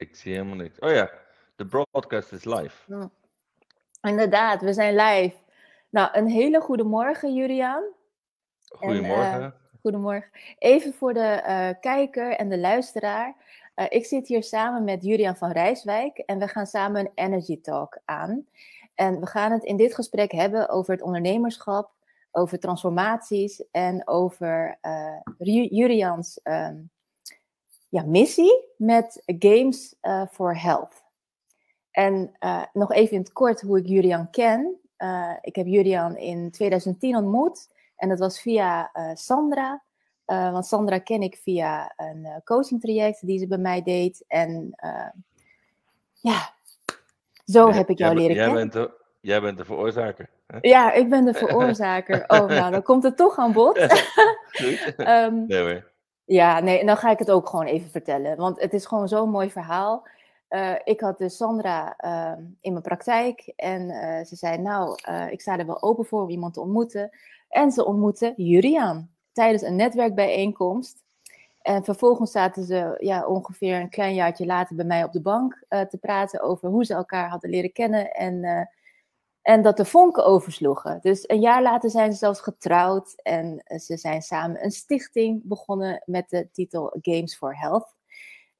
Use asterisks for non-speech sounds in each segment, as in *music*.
Ik zie helemaal niks. Oh ja, de broadcast is live. Ja. Inderdaad, we zijn live. Nou, een hele goede morgen, Julian. Goedemorgen. En, uh, goedemorgen. Even voor de uh, kijker en de luisteraar. Uh, ik zit hier samen met Julian van Rijswijk en we gaan samen een Energy Talk aan. En we gaan het in dit gesprek hebben over het ondernemerschap, over transformaties en over Julians um, ja, missie met Games for Health. En uh, nog even in het kort hoe ik Julian ken. Uh, ik heb Julian in 2010 ontmoet en dat was via uh, Sandra. want Sandra ken ik via een coaching traject die ze bij mij deed. En ja, zo Ja, heb ik jou jij, leren jij kennen. Bent de, jij bent de veroorzaker. Hè? Ja, ik ben de veroorzaker. Oh, nou, dan komt het toch aan bod. *laughs* *laughs* Ehm, nee. Ja, nee, en dan ga ik het ook gewoon even vertellen. Want het is gewoon zo'n mooi verhaal. Uh, ik had dus Sandra uh, in mijn praktijk en uh, ze zei, nou, ik sta er wel open voor om iemand te ontmoeten. En ze ontmoette Juriaan tijdens een netwerkbijeenkomst. En vervolgens zaten ze ja, ongeveer een klein jaartje later bij mij op de bank te praten over hoe ze elkaar hadden leren kennen en, en dat de vonken oversloegen. Dus een jaar later zijn ze zelfs getrouwd en ze zijn samen een stichting begonnen met de titel Games for Health.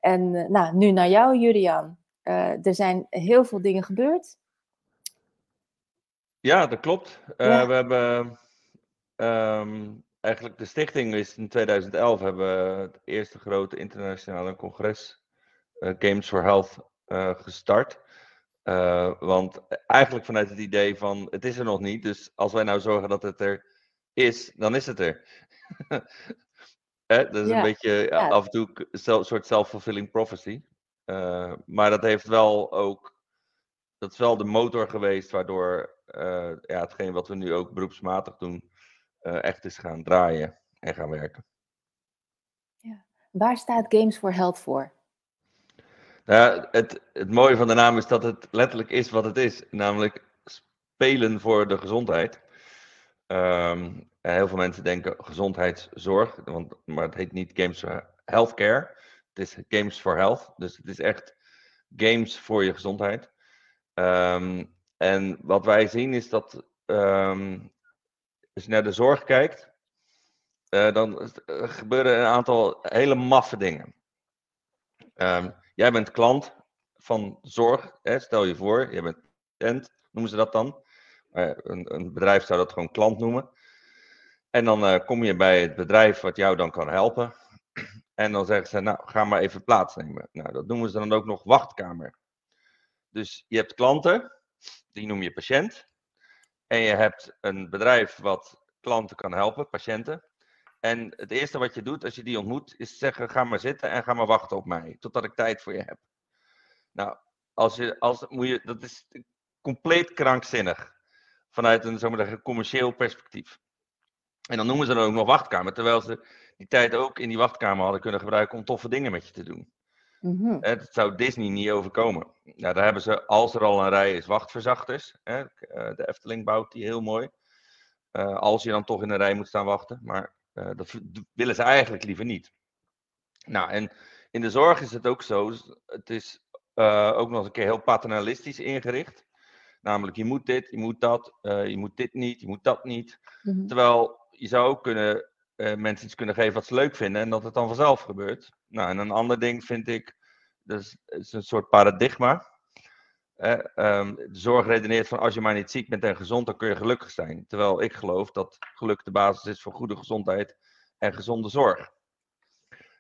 En uh, nou, nu naar jou, Julian. Uh, er zijn heel veel dingen gebeurd. Ja, dat klopt. Uh. We hebben ehm, eigenlijk de stichting is in 2011 hebben we het eerste grote internationale congres eh, Games for Health eh, gestart. Eh, want eigenlijk vanuit het idee van het is er nog niet, dus als wij nou zorgen dat het er is, dan is het er. Hè, *laughs* dat is Ja, een beetje ja, ja. af en toe een soort self-fulfilling prophecy. Eh, maar dat heeft wel ook, dat is wel de motor geweest waardoor eh, ja, hetgeen wat we nu ook beroepsmatig doen, eh, echt is gaan draaien en gaan werken. Waar staat Games for Health voor? Nou, het, het mooie van de naam is dat het letterlijk is wat het is, namelijk spelen voor de gezondheid. Ehm, heel veel mensen denken gezondheidszorg, want, maar het heet niet Games for Healthcare. Het is Games for Health, dus het is echt games voor je gezondheid. Ehm, en wat wij zien is dat ehm, als je naar de zorg kijkt, eh, dan gebeuren een aantal hele maffe dingen. Ehm, jij bent klant van zorg, hè? stel je voor, je bent patiënt, noemen ze dat dan. Eh, een, een bedrijf zou dat gewoon klant noemen. En dan eh, kom je bij het bedrijf wat jou dan kan helpen. *clears throat* En dan zeggen ze, nou, ga maar even plaatsnemen. Nou, dat noemen ze dan ook nog wachtkamer. Dus je hebt klanten, die noem je patiënt. En je hebt een bedrijf wat klanten kan helpen, patiënten. En het eerste wat je doet als je die ontmoet, is zeggen: ga maar zitten en ga maar wachten op mij, totdat ik tijd voor je heb. Nou, als je, als, moet je, dat is compleet krankzinnig vanuit een zeggen, commercieel perspectief. En dan noemen ze dan ook nog wachtkamer, terwijl ze die tijd ook in die wachtkamer hadden kunnen gebruiken om toffe dingen met je te doen. Mhm. Dat zou Disney niet overkomen. Nou, daar hebben ze, als er al een rij is, wachtverzachters. Hè. Eh, De Efteling bouwt die heel mooi. Eh, als je dan toch in een rij moet staan wachten. Maar eh, dat willen ze eigenlijk liever niet. Nou, en in de zorg is het ook zo. Het is eh, ook nog eens een keer heel paternalistisch ingericht. Namelijk, je moet dit, je moet dat, eh, je moet dit niet, je moet dat niet. Mhm. Terwijl je zou ook kunnen, mensen iets kunnen geven wat ze leuk vinden en dat het dan vanzelf gebeurt. Nou, en een ander ding vind ik, dat is, is een soort paradigma. Eh, ehm, de zorg redeneert van als je maar niet ziek bent en gezond, dan kun je gelukkig zijn. Terwijl ik geloof dat geluk de basis is voor goede gezondheid en gezonde zorg.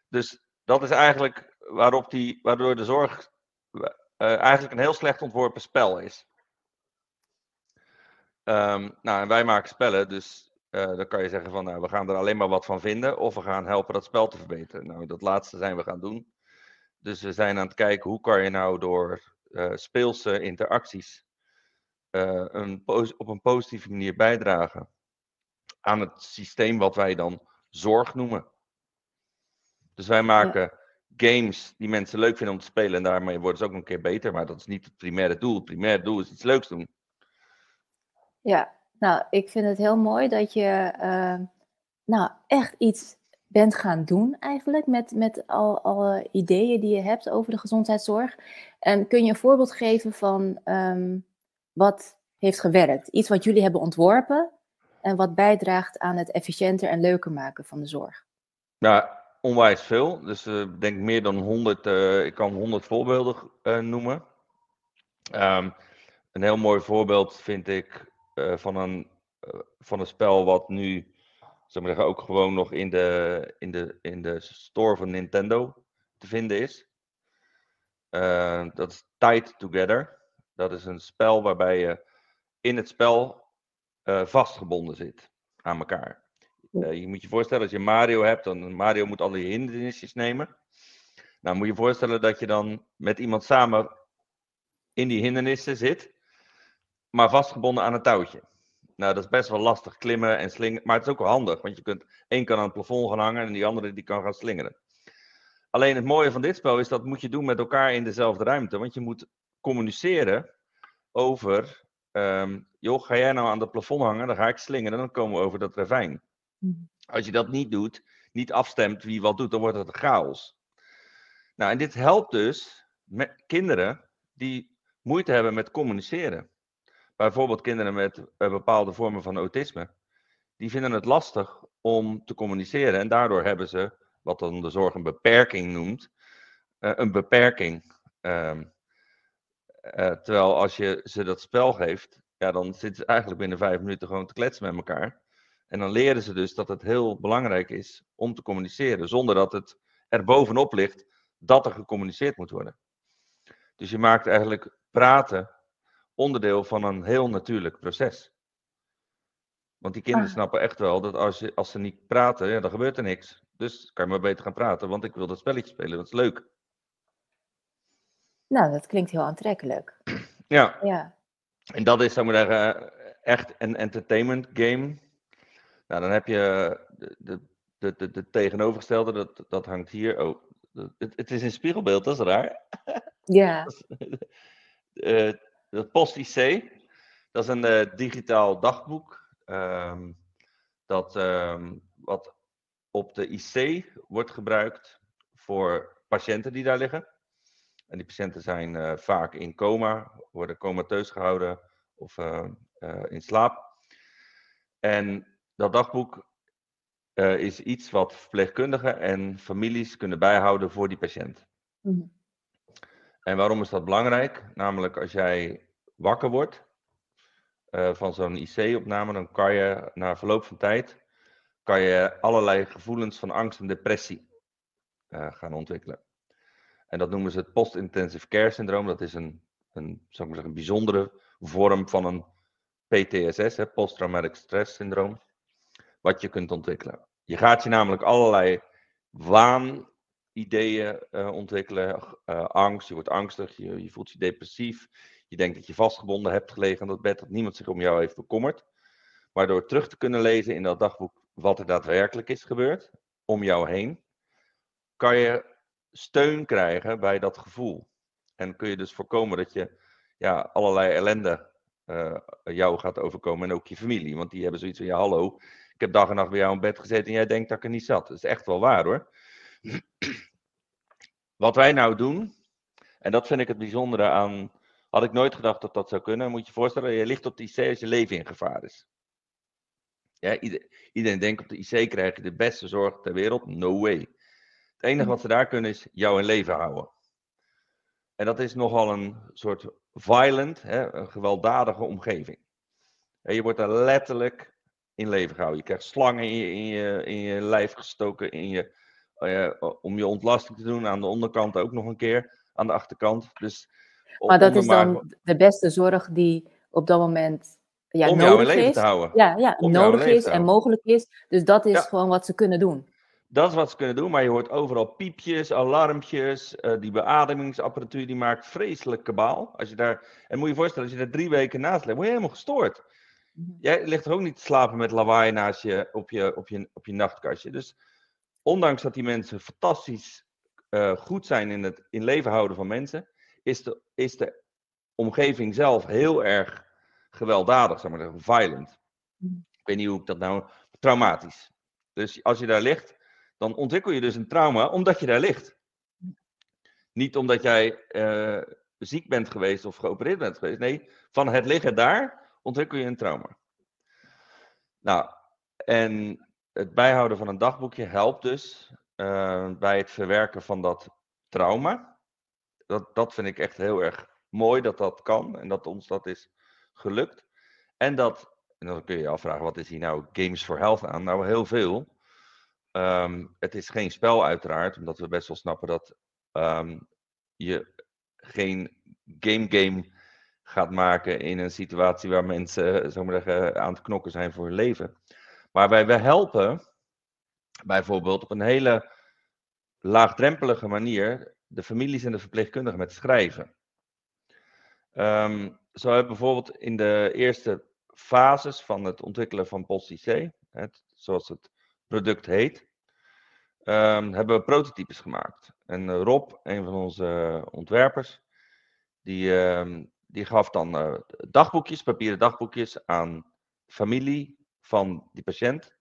Dus dat is eigenlijk waarop die, waardoor de zorg eh, eigenlijk een heel slecht ontworpen spel is. Ehm, nou, en wij maken spellen, dus eh, dan kan je zeggen van, nou, we gaan er alleen maar wat van vinden, of we gaan helpen dat spel te verbeteren. Nou, dat laatste zijn we gaan doen. Dus we zijn aan het kijken hoe kan je nou door speelse interacties eh, een op een positieve manier bijdragen aan het systeem wat wij dan zorg noemen. Dus wij maken games die mensen leuk vinden om te spelen en daarmee worden ze ook een keer beter, maar dat is niet het primaire doel. Het primaire doel is iets leuks doen. Ja, nou, ik vind het heel mooi dat je eh, nou, echt iets bent gaan doen eigenlijk met, met al, alle ideeën die je hebt over de gezondheidszorg. En kun je een voorbeeld geven van ehm, wat heeft gewerkt? Iets wat jullie hebben ontworpen en wat bijdraagt aan het efficiënter en leuker maken van de zorg? Ja, onwijs veel. Dus ik uh, denk meer dan 100, uh, ik kan 100 voorbeelden uh, noemen. Um, een heel mooi voorbeeld vind ik van, een, van een spel wat nu zeg maar zeggen, ook gewoon nog in de, in, de, in de store van Nintendo te vinden is. dat is Tied Together. Dat is een spel waarbij je in het spel vastgebonden zit aan elkaar. Uh, je moet je voorstellen, als je Mario hebt, dan Mario moet alle hindernisjes nemen. Nou, moet je je voorstellen dat je dan met iemand samen in die hindernissen zit, maar vastgebonden aan een touwtje. Nou, dat is best wel lastig klimmen en slingen, maar het is ook wel handig, want je kunt één kan aan het plafond gaan hangen en die andere die kan gaan slingeren. Alleen het mooie van dit spel is dat moet je doen met elkaar in dezelfde ruimte, want je moet communiceren over, um, joh, ga jij nou aan het plafond hangen, dan ga ik slingeren, dan komen we over dat ravijn. Mhm. Als je dat niet doet, niet afstemt wie wat doet, dan wordt het een chaos. Nou, en dit helpt dus met kinderen die moeite hebben met communiceren. Bijvoorbeeld kinderen met uh, bepaalde vormen van autisme. Die vinden het lastig om te communiceren en daardoor hebben ze, wat dan de zorg een beperking noemt, uh, een beperking. Um, uh, terwijl als je ze dat spel geeft, ja, dan zitten ze eigenlijk binnen vijf minuten gewoon te kletsen met elkaar. En dan leren ze dus dat het heel belangrijk is om te communiceren, zonder dat het er bovenop ligt dat er gecommuniceerd moet worden. Dus je maakt eigenlijk praten onderdeel van een heel natuurlijk proces. Want die kinderen ah. snappen echt wel dat als, je, als ze niet praten, ja, dan gebeurt er niks. Dus kan je maar beter gaan praten, want ik wil dat spelletje spelen, dat is leuk. Nou, dat klinkt heel aantrekkelijk. *clears throat* Ja. ja. En dat is, zou ik maar zeggen, echt een entertainment game. Nou, dan heb je de, de, de, de, de tegenovergestelde, dat, dat hangt hier. Oh, het, het is een spiegelbeeld, dat is raar. Ja. *laughs* uh, dat Post-IC, dat is een uh, digitaal dagboek. Um, dat um, wat op de IC wordt gebruikt voor patiënten die daar liggen. En die patiënten zijn uh, vaak in coma, worden comateus gehouden of in slaap. En dat dagboek is iets wat verpleegkundigen en families kunnen bijhouden voor die patiënt. Mm. En waarom is dat belangrijk? Namelijk als jij wakker wordt uh, van zo'n IC-opname, dan kan je na verloop van tijd kan je allerlei gevoelens van angst en depressie uh, gaan ontwikkelen. En dat noemen ze het post-intensive care syndroom. Dat is een, een, zou ik zeggen, een bijzondere vorm van een PTSS, post-traumatic stress syndroom wat je kunt ontwikkelen. Je gaat je namelijk allerlei waanideeën uh, ontwikkelen, uh, angst, je wordt angstig, je, je, voelt je depressief, je denkt dat je vastgebonden hebt gelegen aan dat bed, dat niemand zich om jou heeft bekommerd. Maar door terug te kunnen lezen in dat dagboek wat er daadwerkelijk is gebeurd om jou heen, kan je steun krijgen bij dat gevoel. En kun je dus voorkomen dat je ja, allerlei ellende uh, jou gaat overkomen en ook je familie. Want die hebben zoiets van, ja hallo, ik heb dag en nacht bij jou in bed gezeten en jij denkt dat ik er niet zat. Dat is echt wel waar hoor. Wat wij nou doen, en dat vind ik het bijzondere aan. Had ik nooit gedacht dat dat zou kunnen. Moet je je voorstellen, je ligt op de IC als je leven in gevaar is. Iedereen denkt op de IC krijg je de beste zorg ter wereld. No way. Het enige wat ze daar kunnen is jou in leven houden. En dat is nogal een soort violent, hè, een gewelddadige omgeving. Je wordt er letterlijk in leven gehouden. Je krijgt slangen in je, in je, in je lijf gestoken in je, om je ontlasting te doen. Aan de onderkant ook nog een keer, aan de achterkant. Dus, maar dat is dan de beste zorg die op dat moment ja, om nodig leven is. te houden. Ja, ja nodig is en mogelijk is. Dus dat is ja. gewoon wat ze kunnen doen. Dat is wat ze kunnen doen, maar je hoort overal piepjes, alarmpjes. Uh, die beademingsapparatuur die maakt vreselijk kabaal. Als je daar, en moet je je voorstellen, als je daar drie weken naast ligt, word je helemaal gestoord. Mhm. Jij ligt er ook niet te slapen met lawaai naast je op je, op je, op je nachtkastje. Dus ondanks dat die mensen fantastisch uh, goed zijn in het in leven houden van mensen, is de, is de omgeving zelf heel erg gewelddadig, zeg maar violent. Ik weet niet hoe ik dat nou. Traumatisch. Dus als je daar ligt, dan ontwikkel je dus een trauma omdat je daar ligt. Niet omdat jij eh, ziek bent geweest of geopereerd bent geweest. Nee, van het liggen daar ontwikkel je een trauma. Nou, en het bijhouden van een dagboekje helpt dus uh, bij het verwerken van dat trauma. Dat, dat vind ik echt heel erg mooi dat dat kan en dat ons dat is gelukt. En dat, en dan kun je je afvragen, wat is hier nou Games for Health aan? Nou, heel veel. Um, het is geen spel uiteraard, omdat we best wel snappen dat um, je geen game-game gaat maken in een situatie waar mensen zeggen, aan het knokken zijn voor hun leven. Maar wij, wij helpen bijvoorbeeld op een hele laagdrempelige manier de families en de verpleegkundigen met schrijven. Um, zo hebben we bijvoorbeeld in de eerste fases van het ontwikkelen van PostIC, het, zoals het product heet, um, hebben we prototypes gemaakt. En uh, Rob, een van onze ontwerpers, die, uh, die gaf dan uh, dagboekjes, papieren dagboekjes aan familie van die patiënt.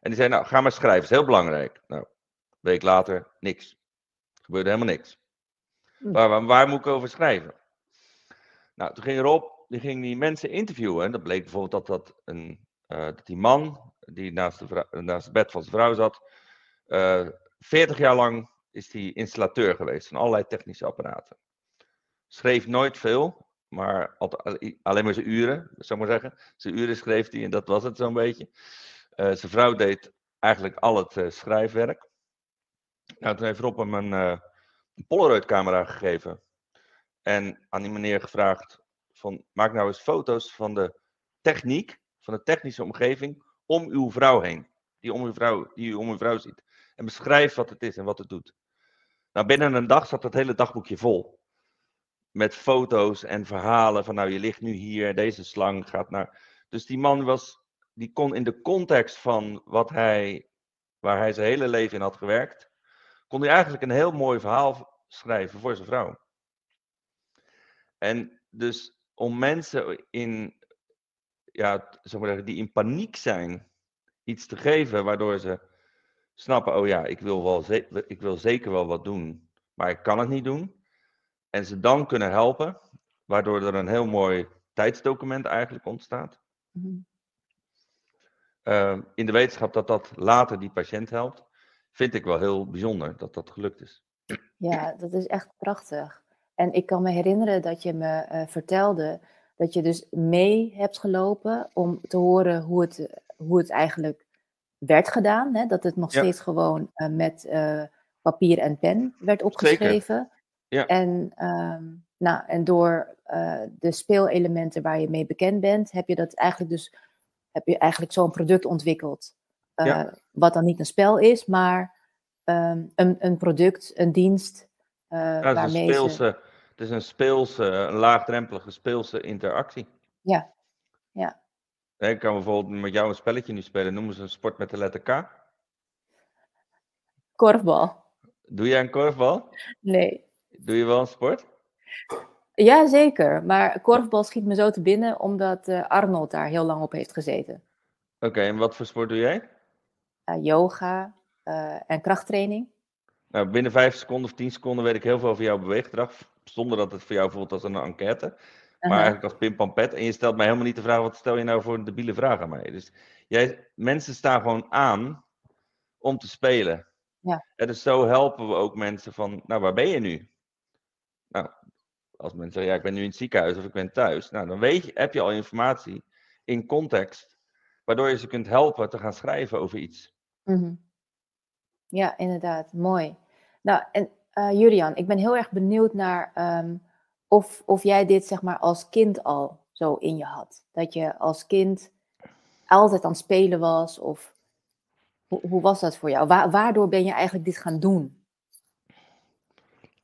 En die zei, nou, ga maar schrijven, dat is heel belangrijk. Nou, een week later, niks. Er gebeurde helemaal niks. Hm. Waar, waar, waar, moet ik over schrijven? Nou, toen ging Rob, die ging die mensen interviewen. En dat bleek bijvoorbeeld dat, dat, een, uh, dat die man, die naast, de vrouw, naast het bed van zijn vrouw zat, uh, eh, 40 jaar lang is hij installateur geweest van allerlei technische apparaten. Schreef nooit veel, maar alleen maar zijn uren, zou maar zeggen. Zijn uren schreef hij en dat was het zo'n beetje. Uh, zijn vrouw deed eigenlijk al het uh, schrijfwerk. Nou, toen heeft Rob hem een, uh, Polaroid-camera gegeven. En aan die meneer gevraagd: van, maak nou eens foto's van de techniek, van de technische omgeving om uw vrouw heen. Die, om uw vrouw, die u om uw vrouw ziet. En beschrijf wat het is en wat het doet. Nou, binnen een dag zat het hele dagboekje vol. Met foto's en verhalen van nou, je ligt nu hier, deze slang gaat naar. Dus die man was die kon in de context van wat hij, waar hij zijn hele leven in had gewerkt, kon hij eigenlijk een heel mooi verhaal schrijven voor zijn vrouw. En dus om mensen in, ja, zeg maar, die in paniek zijn, iets te geven waardoor ze snappen, oh ja, ik wil, wel ik wil zeker wel wat doen, maar ik kan het niet doen. En ze dan kunnen helpen, waardoor er een heel mooi tijdsdocument eigenlijk ontstaat. Mm uh, in de wetenschap dat dat later die patiënt helpt, vind ik wel heel bijzonder dat dat gelukt is. Ja, dat is echt prachtig. En ik kan me herinneren dat je me uh, vertelde dat je dus mee hebt gelopen om te horen hoe het, hoe het eigenlijk werd gedaan. Hè? Dat het nog ja. steeds gewoon uh, met uh, papier en pen werd opgeschreven. Ja. En, um, nou, en door de speelelementen waar je mee bekend bent, heb je dat eigenlijk dus heb je eigenlijk zo'n product ontwikkeld. Uh, Wat dan niet een spel is, maar um, een, een product, een dienst. Uh, ja, het, waarmee is een speelse, ze... het is een speelse, een laagdrempelige speelse interactie. Ja, ja. Ik kan bijvoorbeeld met jou een spelletje nu spelen. Noemen ze een sport met de letter K? Korfbal. Doe jij een korfbal? Nee. Doe je wel een sport? Ja, zeker. Maar korfbal schiet me zo te binnen omdat uh, Arnold daar heel lang op heeft gezeten. Oké, okay, en wat voor sport doe jij? Uh, yoga uh, en krachttraining. Nou, binnen vijf seconden of tien seconden weet ik heel veel over jouw beweeggedrag. Zonder dat het voor jou voelt als een enquête. Maar eigenlijk als pim pam pet. En je stelt mij helemaal niet de vraag, wat stel je nou voor een debiele vraag aan mij? Dus jij, mensen staan gewoon aan om te spelen. Ja. En dus zo helpen we ook mensen van, nou waar ben je nu? Nou, als mensen zeggen, ja, ik ben nu in het ziekenhuis of ik ben thuis. Nou, dan weet je, heb je al informatie in context, waardoor je ze kunt helpen te gaan schrijven over iets. -hmm. Ja, inderdaad. Mooi. Nou, en uh, Julian, ik ben heel erg benieuwd naar um, of, of jij dit zeg maar als kind al zo in je had. Dat je als kind altijd aan het spelen was of hoe, was dat voor jou? Wa waardoor ben je eigenlijk dit gaan doen?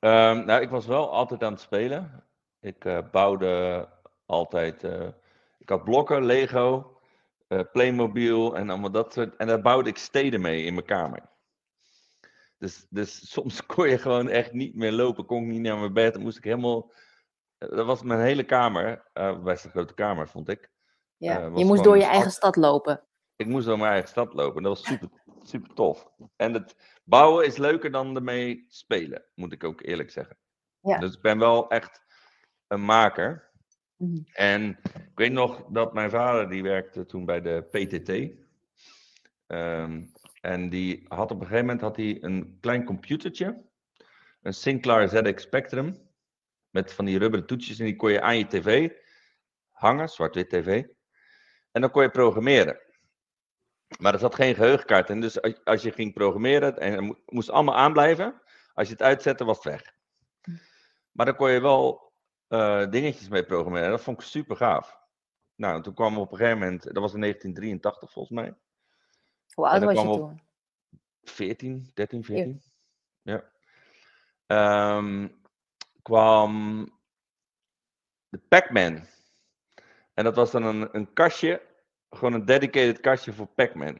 Um, nou, ik was wel altijd aan het spelen. Ik uh, bouwde altijd. Uh, ik had blokken, Lego, uh, Playmobil en allemaal dat soort. En daar bouwde ik steden mee in mijn kamer. Dus, dus *laughs* soms kon je gewoon echt niet meer lopen. Kon ik niet naar mijn bed. Dan moest ik helemaal. Dat was mijn hele kamer. best een grote kamer, vond ik. Ja, je moest door je eigen stad lopen. Ik moest door mijn eigen stad lopen. Dat was super, super tof. En het bouwen is leuker dan ermee spelen, moet ik ook eerlijk zeggen. Ja. Dus ik ben wel echt een maker. Mhm. En ik weet nog dat mijn vader, die werkte toen bij de PTT. Ehm, en die had op een gegeven moment had hij een klein computertje. Een Sinclair ZX Spectrum. Met van die rubberen toetsjes. En die kon je aan je tv hangen, zwart-wit tv. En dan kon je programmeren. Maar er zat geen geheugenkaart in. Dus als- je ging programmeren, en het mo- moest allemaal aanblijven. Als je het uitzette, was het weg. Maar dan kon je wel eh, dingetjes mee programmeren. En dat vond ik super gaaf. Nou, en toen kwam op een gegeven moment, dat was in 1983 volgens mij. Hoe oud was je toen? 14, 13, 14. Ja. Ehm, kwam de Pac-Man. En dat was dan een, een kastje, gewoon een dedicated kastje voor Pac-Man.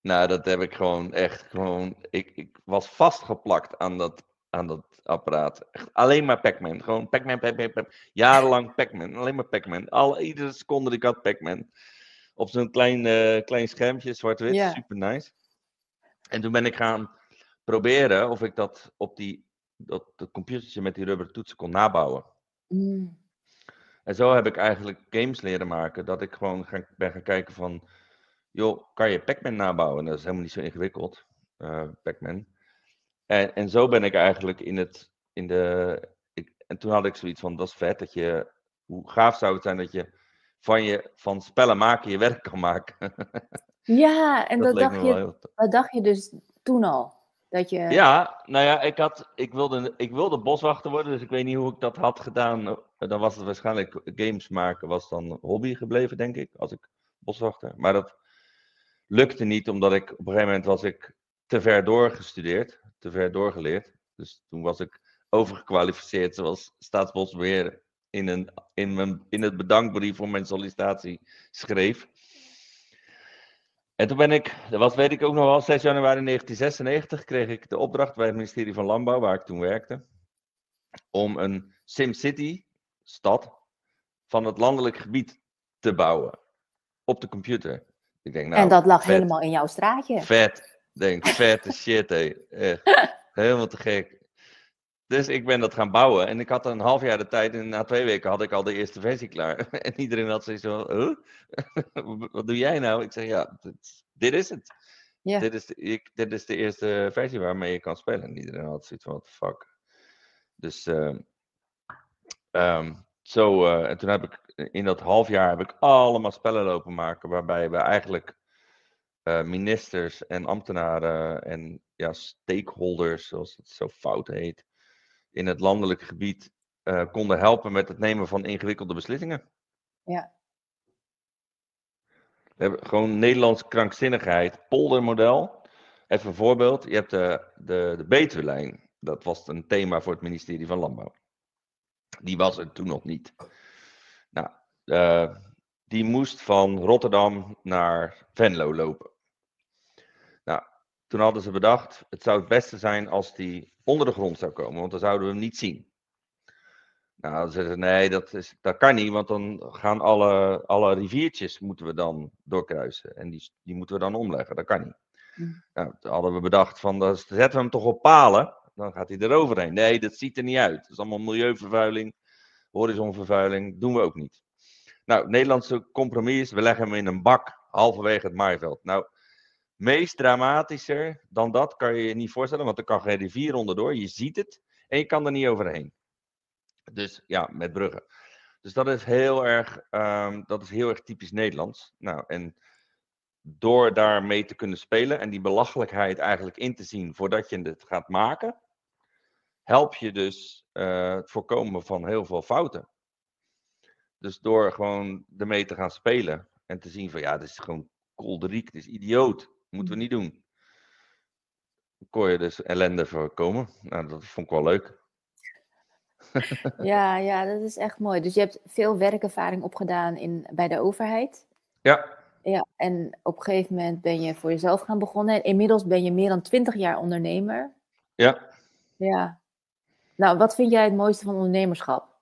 Nou, dat heb ik gewoon echt gewoon. Ik, ik was vastgeplakt aan dat, aan dat apparaat. Echt alleen maar Pac-Man. Gewoon Pac-Man, Pac-Man, Pac-Man. Jarenlang Pac-Man. Alleen maar Pac-Man. Al, iedere seconde die ik had Pac-Man. Op zo'n klein, eh, klein schermpje, zwart-wit. Super nice. En toen ben ik gaan proberen of ik dat op die, dat, dat computertje met die rubberen toetsen kon nabouwen. Mm. En zo heb ik eigenlijk games leren maken. Dat ik gewoon ga, ben gaan kijken van, joh, kan je Pac-Man nabouwen? Dat is helemaal niet zo ingewikkeld, eh, Pac-Man. En, en zo ben ik eigenlijk in het, in de, ik, en toen had ik zoiets van, dat is vet dat je, hoe gaaf zou het zijn dat je van, je, van spellen maken je werk kan maken. *laughs* Ja, en dat, leek dacht je, dat dacht je dus toen al. Dat je... Ja, nou ja, ik, had, ik, wilde, ik wilde boswachter worden, dus ik weet niet hoe ik dat had gedaan. Dan was het waarschijnlijk games maken, was dan hobby gebleven, denk ik, als ik boswachter. Maar dat lukte niet, omdat ik op een gegeven moment was ik te ver doorgestudeerd, te ver doorgeleerd. Dus toen was ik overgekwalificeerd, zoals Staatsbosbeheer in, een, in, mijn, in het bedankbrief voor mijn sollicitatie schreef. En toen ben ik, dat was weet ik ook nog wel, 6 januari 1996 kreeg ik de opdracht bij het ministerie van Landbouw, waar ik toen werkte, om een SimCity stad van het landelijk gebied te bouwen op de computer. Ik denk, nou, en dat lag vet. helemaal in jouw straatje. Vet. Denk, vette shit, hé. Echt. *laughs* Helemaal te gek. Dus ik ben dat gaan bouwen. En ik had een half jaar de tijd. En na twee weken had ik al de eerste versie klaar. *laughs* En iedereen had zoiets van, huh? *laughs* Wat doe jij nou? Ik zeg, ja, dit, dit is het. Dit, is de, ik, dit is de eerste versie waarmee je kan spelen. En iedereen had zoiets van, what the fuck. Dus, ehm, ehm, zo, eh, en toen heb ik, in dat half jaar heb ik allemaal spellen lopen maken. Waarbij we eigenlijk eh, ministers en ambtenaren en ja, stakeholders, zoals het zo fout heet, in het landelijk gebied eh, konden helpen met het nemen van ingewikkelde beslissingen. Ja. We hebben gewoon Nederlands krankzinnigheid, poldermodel. Even een voorbeeld. Je hebt de, de, de Betuwelijn. Dat was een thema voor het ministerie van Landbouw. Die was er toen nog niet. Nou, eh, die moest van Rotterdam naar Venlo lopen. Toen hadden ze bedacht, het zou het beste zijn als die onder de grond zou komen, want dan zouden we hem niet zien. Nou, dan zeiden ze, nee, dat, is, dat kan niet, want dan gaan alle, alle riviertjes moeten we dan doorkruisen. En die, die moeten we dan omleggen, dat kan niet. Mm. Nou, toen hadden we bedacht van, dan zetten we hem toch op palen, dan gaat hij eroverheen. Nee, dat ziet er niet uit. Dat is allemaal milieuvervuiling, horizonvervuiling, doen we ook niet. Nou, het Nederlandse compromis is, we leggen hem in een bak, halverwege het maaiveld. Nou, meest dramatischer dan dat kan je je niet voorstellen, want er kan geen rivier onderdoor. Je ziet het en je kan er niet overheen. Dus ja, met bruggen. Dus dat is heel erg, ehm, dat is heel erg typisch Nederlands. Nou, en door daarmee te kunnen spelen en die belachelijkheid eigenlijk in te zien voordat je het gaat maken, help je dus eh, het voorkomen van heel veel fouten. Dus door gewoon ermee te gaan spelen en te zien van ja, dit is gewoon kolderiek, dit is idioot, moeten we niet doen. Kon je dus ellende voorkomen. Nou, dat vond ik wel leuk. Ja, *laughs* ja, dat is echt mooi. Dus je hebt veel werkervaring opgedaan in, bij de overheid. Ja, Ja, en op een gegeven moment ben je voor jezelf gaan begonnen. En inmiddels ben je meer dan twintig jaar ondernemer. ja. Ja. Nou, wat vind jij het mooiste van ondernemerschap?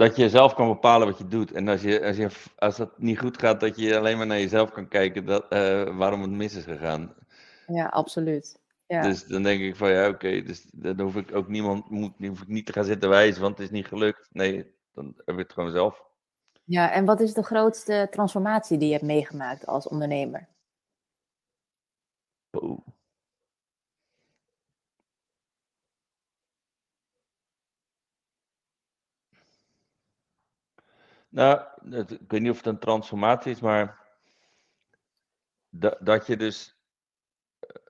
Dat je zelf kan bepalen wat je doet. En als, je, als, je, als het niet goed gaat, dat je alleen maar naar jezelf kan kijken dat, eh, waarom het mis is gegaan. Ja, absoluut. Ja. Dus dan denk ik van ja, oké, dus dan hoef ik ook niemand moet, hoef ik niet te gaan zitten wijzen, want het is niet gelukt. Nee, dan heb ik het gewoon zelf. ja, en wat is de grootste transformatie die je hebt meegemaakt als ondernemer? Oh. Nou, het- ik weet niet of het een transformatie is, maar da- dat je dus, eh,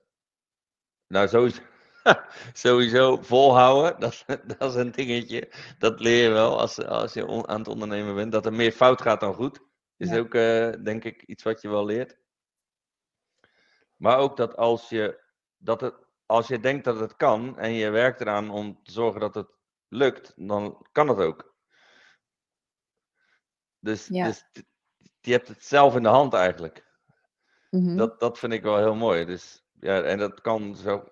nou sowieso, *laughs* sowieso volhouden, *laughs* dat, dat is een dingetje. Dat leer je wel als, als je on- aan het ondernemen bent. Dat er meer fout gaat dan goed, is Ja. ook eh, denk ik iets wat je wel leert. Maar ook dat als je, dat het, als je denkt dat het kan en je werkt eraan om te zorgen dat het lukt, dan kan het ook. Dus, Ja. dus je hebt het zelf in de hand eigenlijk. Mhm. Dat, dat vind ik wel heel mooi. Dus, ja, en dat kan zo,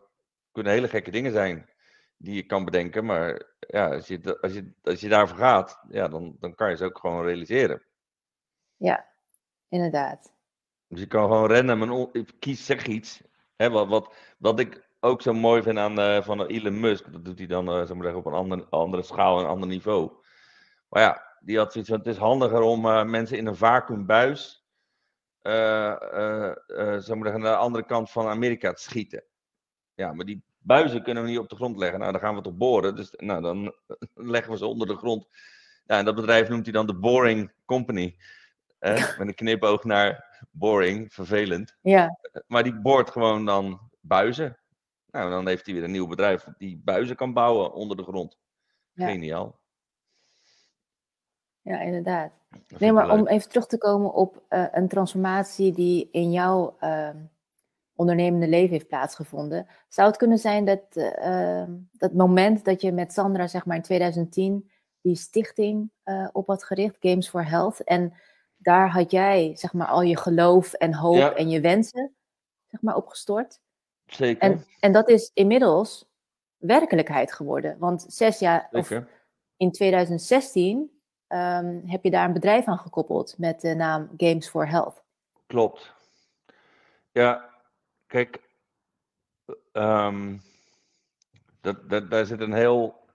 kunnen hele gekke dingen zijn die je kan bedenken. Maar ja, als je, als je, als je daarvoor gaat, ja, dan, dan kan je ze ook gewoon realiseren. Ja, inderdaad. Dus je kan gewoon rennen, maar on- kies, zeg iets. Hè, wat, wat, wat ik ook zo mooi vind aan eh, van Elon Musk, dat doet hij dan eh, zeg maar zeggen, op een andere, andere schaal, een ander niveau. Maar ja, die had zoiets van, het is handiger om eh, mensen in een vacuümbuis, eh eh eh, naar de andere kant van Amerika te schieten. Ja, maar die buizen kunnen we niet op de grond leggen. Nou, dan gaan we toch boren. Dus nou, dan *laughs* leggen we ze onder de grond. Ja, en dat bedrijf noemt hij dan de Boring Company. Met een knipoog naar boring, vervelend. Ja, Maar die boort gewoon dan buizen. Nou, dan heeft hij weer een nieuw bedrijf die buizen kan bouwen onder de grond. Ja. Geniaal. Ja, inderdaad. Nee, maar om even terug te komen op eh, een transformatie die in jouw ehm, ondernemende leven heeft plaatsgevonden. Zou het kunnen zijn dat ehm, dat moment dat je met Sandra, zeg maar in 2010, die stichting eh, op had gericht, Games for Health, en daar had jij, zeg maar, al je geloof en hoop Ja. en je wensen, zeg maar, opgestort. Zeker. En, en dat is inmiddels werkelijkheid geworden. Want zes jaar, of in 2016 ehm, heb je daar een bedrijf aan gekoppeld met de naam Games for Health. Klopt. Ja, kijk. ehm, dat, dat, daar zit een heel.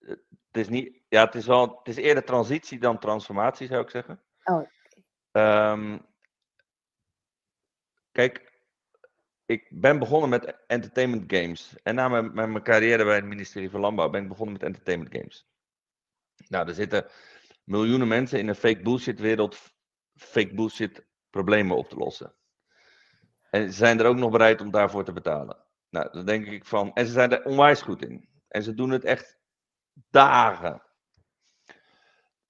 Het is niet. Ja, het is wel. Het is eerder transitie dan transformatie, zou ik zeggen. Oh. Ehm, kijk, ik ben begonnen met entertainment games. En na mijn, mijn, mijn carrière bij het ministerie van Landbouw ben ik begonnen met entertainment games. Nou, er zitten miljoenen mensen in een fake bullshit wereld fake bullshit problemen op te lossen. En ze zijn er ook nog bereid om daarvoor te betalen. Nou, dan denk ik van. En ze zijn er onwijs goed in. En ze doen het echt dagen.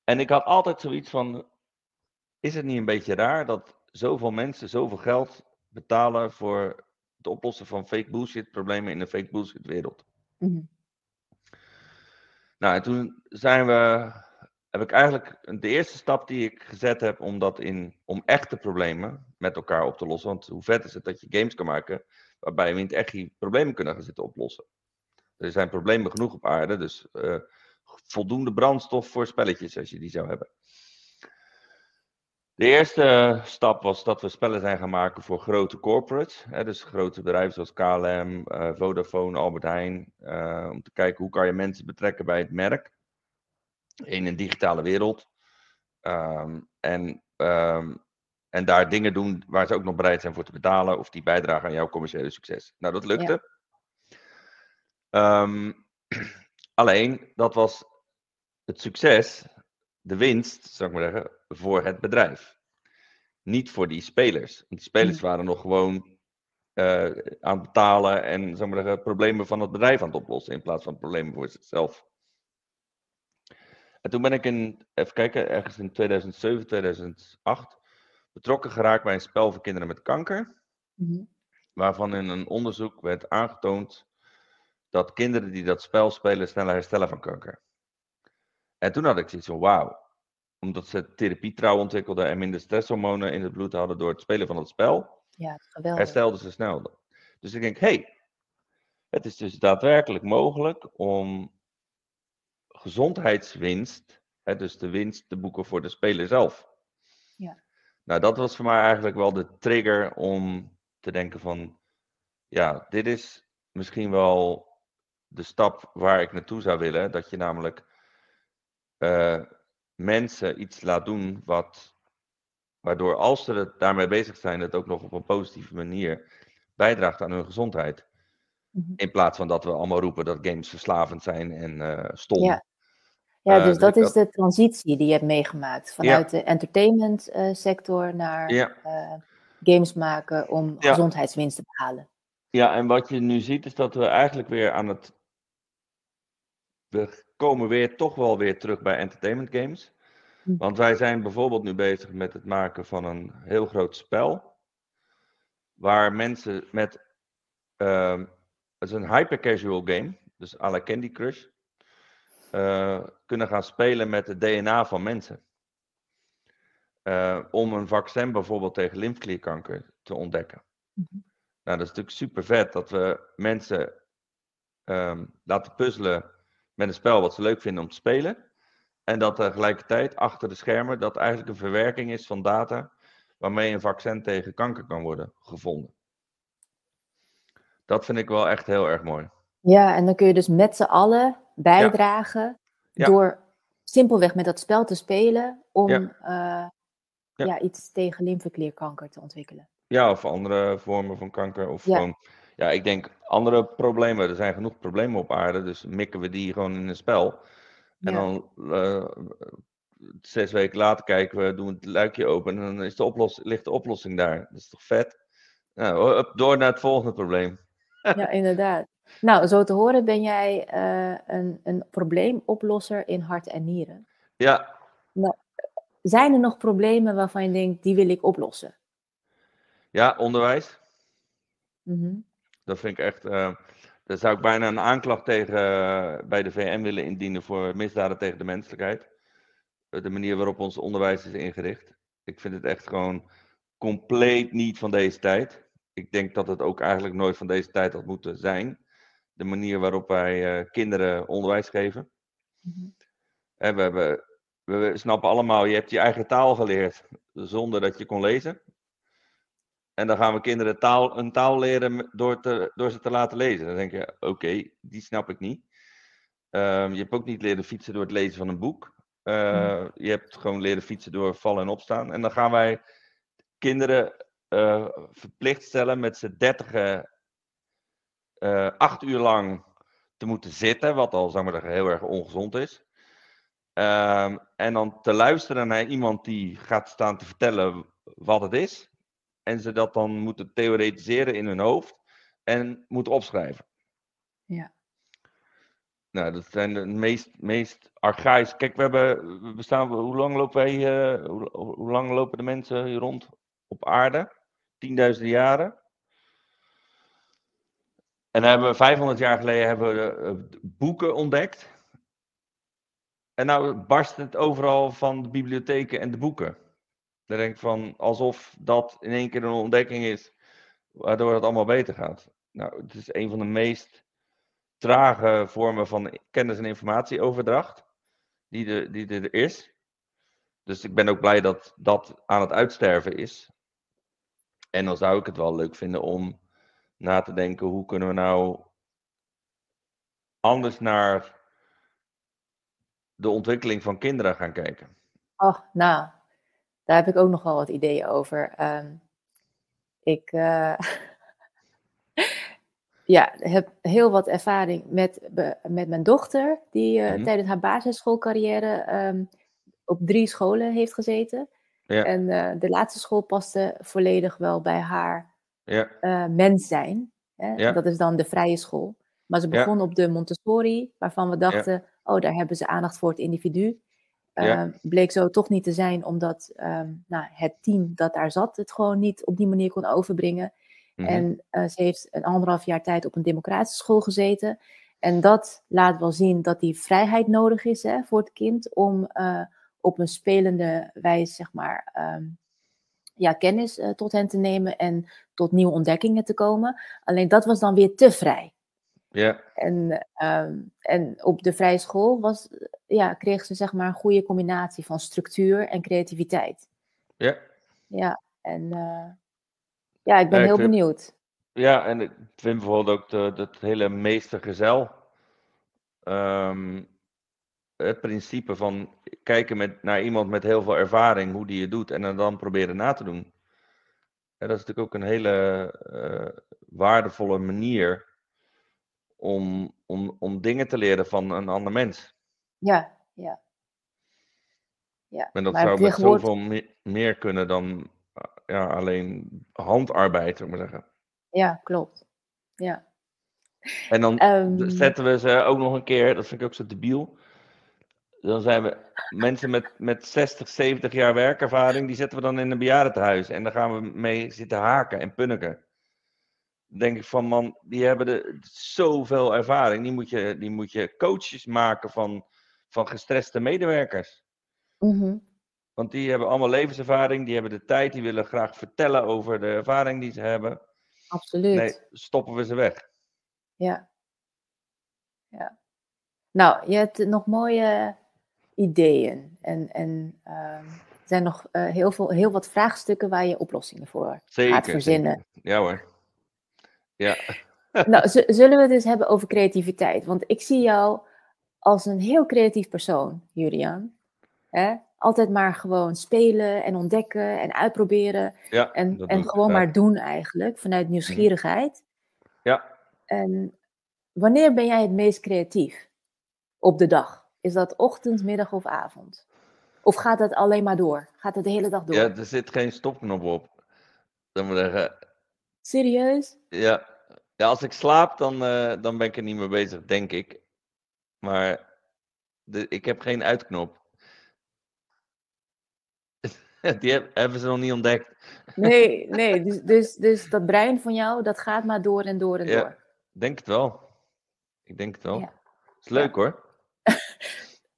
En ik had altijd zoiets van. Is het niet een beetje raar dat zoveel mensen zoveel geld betalen voor het oplossen van fake bullshit problemen in de fake bullshit wereld? Mhm. Nou, en toen zijn we, heb ik eigenlijk de eerste stap die ik gezet heb om dat in, om echte problemen met elkaar op te lossen. Want hoe vet is het dat je games kan maken waarbij we in het echt die problemen kunnen gaan zitten oplossen. Er zijn problemen genoeg op aarde, dus eh, voldoende brandstof voor spelletjes als je die zou hebben. De eerste stap was dat we spellen zijn gaan maken voor grote corporates. Hè, dus grote bedrijven zoals KLM, eh, Vodafone, Albert Heijn. eh, om te kijken hoe kan je mensen betrekken bij het merk in een digitale wereld. Ehm, en, ehm, en daar dingen doen waar ze ook nog bereid zijn voor te betalen. Of die bijdragen aan jouw commerciële succes. Nou, dat lukte. Ehm, *clears throat* alleen, dat was het succes, de winst, zou ik maar zeggen, voor het bedrijf. Niet voor die spelers. Want die spelers waren nog gewoon eh, aan het betalen en zou ik maar zeggen, problemen van het bedrijf aan het oplossen. In plaats van problemen voor zichzelf. En toen ben ik in, even kijken, ergens in 2007, 2008 betrokken geraakt bij een spel voor kinderen met kanker. Mhm. Waarvan in een onderzoek werd aangetoond dat kinderen die dat spel spelen sneller herstellen van kanker. En toen had ik zoiets van wauw. Omdat ze therapietrouw ontwikkelden en minder stresshormonen in het bloed hadden door het spelen van het spel, Ja, geweldig. herstelden ze sneller. Dus ik denk, hé, hey, het is dus daadwerkelijk mogelijk om gezondheidswinst, hè, dus de winst te boeken voor de speler zelf. Ja. Nou, dat was voor mij eigenlijk wel de trigger om te denken van, ja, dit is misschien wel de stap waar ik naartoe zou willen. Dat je namelijk eh, mensen iets laat doen wat, waardoor als ze het daarmee bezig zijn, het ook nog op een positieve manier bijdraagt aan hun gezondheid. Mhm. In plaats van dat we allemaal roepen dat games verslavend zijn en eh stom. Ja. Ja, Eh, dus dat is de transitie die je hebt meegemaakt. Vanuit de entertainment sector naar Ja. games maken om Ja. gezondheidswinst te behalen. Ja, en wat je nu ziet is dat we eigenlijk weer aan het. We komen weer toch wel weer terug bij entertainment games. Hm. Want wij zijn bijvoorbeeld nu bezig met het maken van een heel groot spel. Waar mensen met. ehm, het is een hyper-casual game, dus à la Candy Crush. eh, kunnen gaan spelen met het DNA van mensen. Eh, om een vaccin bijvoorbeeld tegen lymfeklierkanker te ontdekken. Mhm. Nou, dat is natuurlijk super vet dat we mensen ehm, laten puzzelen met een spel wat ze leuk vinden om te spelen. En dat tegelijkertijd achter de schermen dat eigenlijk een verwerking is van data waarmee een vaccin tegen kanker kan worden gevonden. Dat vind ik wel echt heel erg mooi. Ja, en dan kun je dus met z'n allen bijdragen Ja. door simpelweg met dat spel te spelen om Ja. eh, Ja. ja, iets tegen lymfeklierkanker te ontwikkelen. Ja, of andere vormen van kanker. Of Ja. gewoon, ja, ik denk andere problemen. Er zijn genoeg problemen op aarde, dus mikken we die gewoon in een spel. En Ja. dan eh, zes weken later kijken we, doen we het luikje open en dan is de oplos ligt de oplossing daar. Dat is toch vet? Nou, door naar het volgende probleem. Ja, *laughs* inderdaad. Nou, zo te horen ben jij eh, een, een probleemoplosser in hart en nieren. Ja, Zijn er nog problemen waarvan je denkt, die wil ik oplossen? ja, onderwijs. Mhm. Dat vind ik echt. eh daar zou ik bijna een aanklacht tegen eh, bij de VN willen indienen voor misdaden tegen de menselijkheid. Eh, de manier waarop ons onderwijs is ingericht. Ik vind het echt gewoon compleet niet van deze tijd. Ik denk dat het ook eigenlijk nooit van deze tijd had moeten zijn. De manier waarop wij eh, kinderen onderwijs geven. Mhm. Hè, we, hebben, we snappen allemaal, je hebt je eigen taal geleerd zonder dat je kon lezen. En dan gaan we kinderen taal, een taal leren door, te, door ze te laten lezen. Dan denk je, oké, die snap ik niet. Ehm, je hebt ook niet leren fietsen door het lezen van een boek. Eh, Je hebt gewoon leren fietsen door vallen en opstaan. En dan gaan wij kinderen eh, verplicht stellen met z'n dertigen eh, acht uur lang te moeten zitten, wat al zeg maar, heel erg ongezond is. Ehm, en dan te luisteren naar iemand die gaat staan te vertellen wat het is. En ze dat dan moeten theoretiseren in hun hoofd en moeten opschrijven. Ja. Nou, dat zijn de meest, meest archaïs. Kijk, we hebben, we bestaan, hoe lang lopen wij, eh, hoe, hoe lang lopen de mensen hier rond op aarde? Tienduizenden jaren. En dan hebben we 500 jaar geleden hebben we eh, boeken ontdekt. En nou barst het overal van de bibliotheken en de boeken. Dan denk ik van, alsof dat in één keer een ontdekking is, waardoor het allemaal beter gaat. Nou, het is een van de meest trage vormen van kennis- en informatieoverdracht die, er- die er is. Dus ik ben ook blij dat dat aan het uitsterven is. En dan zou ik het wel leuk vinden om na te denken, hoe kunnen we nou anders naar de ontwikkeling van kinderen gaan kijken. Oh, nou, daar heb ik ook nog wel wat ideeën over. Ehm, ik eh, *laughs* ja, heb heel wat ervaring met, met mijn dochter, die eh, Mhm. tijdens haar basisschoolcarrière ehm, op drie scholen heeft gezeten. Ja. En eh, de laatste school paste volledig wel bij haar Ja, mens zijn. Hè? Ja. Dat is dan de vrije school. Maar ze begon op de Montessori, waarvan we dachten, oh, daar hebben ze aandacht voor het individu. Ja. Eh, bleek zo toch niet te zijn, omdat ehm, nou, het team dat daar zat het gewoon niet op die manier kon overbrengen. mhm. En eh, ze heeft een anderhalf jaar tijd op een democratische school gezeten. En dat laat wel zien dat die vrijheid nodig is hè, voor het kind om eh, op een spelende wijze, zeg maar, ehm, ja, kennis tot hen te nemen en tot nieuwe ontdekkingen te komen. Alleen dat was dan weer te vrij. Ja, En, ehm, en op de vrije school was, ja, kreeg ze zeg maar een goede combinatie van structuur en creativiteit. ja. Ja, en eh, ja, ik ben Ja, heel benieuwd. Ja, en ik vind bijvoorbeeld ook de, dat hele meestergezel. ehm het principe van kijken met, naar iemand met heel veel ervaring, hoe die het doet, en dan proberen na te doen. Ja, dat is natuurlijk ook een hele eh, waardevolle manier om, om, om dingen te leren van een ander mens. Ja, ja. Ja, En dat maar zou met tegenwoordig, zoveel me- meer kunnen dan eh, ja, alleen handarbeid, zou ik maar zeggen. ja, klopt. Ja. En dan Ehm, zetten we ze ook nog een keer, dat vind ik ook zo debiel. Dan zijn we mensen met, met 60, 70 jaar werkervaring, die zetten we dan in een bejaardentehuis. En dan gaan we mee zitten haken en punniken. Denk ik van, man, die hebben de, zoveel ervaring. Die moet je, die moet je coaches maken van, van gestreste medewerkers. mhm, Want die hebben allemaal levenservaring, die hebben de tijd, die willen graag vertellen over de ervaring die ze hebben. absoluut. Nee, stoppen we ze weg. Ja. ja. Nou, je hebt nog mooie ideeën. En, en ehm, er zijn nog eh, heel, veel, heel wat vraagstukken waar je oplossingen voor Zeker. gaat verzinnen. zeker. Ja hoor. Ja. *laughs* Nou, zullen we het eens hebben over creativiteit? Want ik zie jou als een heel creatief persoon, Julian. Hè? Altijd maar gewoon spelen en ontdekken en uitproberen. ja En, en gewoon maar doen eigenlijk, vanuit nieuwsgierigheid. Ja. En wanneer ben jij het meest creatief op de dag? Is dat ochtend, middag of avond? Of gaat dat alleen maar door? Gaat het de hele dag door? Ja, er zit geen stopknop op. Dan moet ik zeggen, Serieus? ja. ja, als ik slaap, dan, eh, dan ben ik er niet mee bezig, denk ik. Maar de, ik heb geen uitknop. *laughs* Die heb- hebben ze nog niet ontdekt. Nee, nee. *laughs* Dus, dus, dus dat brein van jou, dat gaat maar door en door en Ja. door. Denk het wel. Ik denk het wel. Ja. Is leuk hoor. *laughs*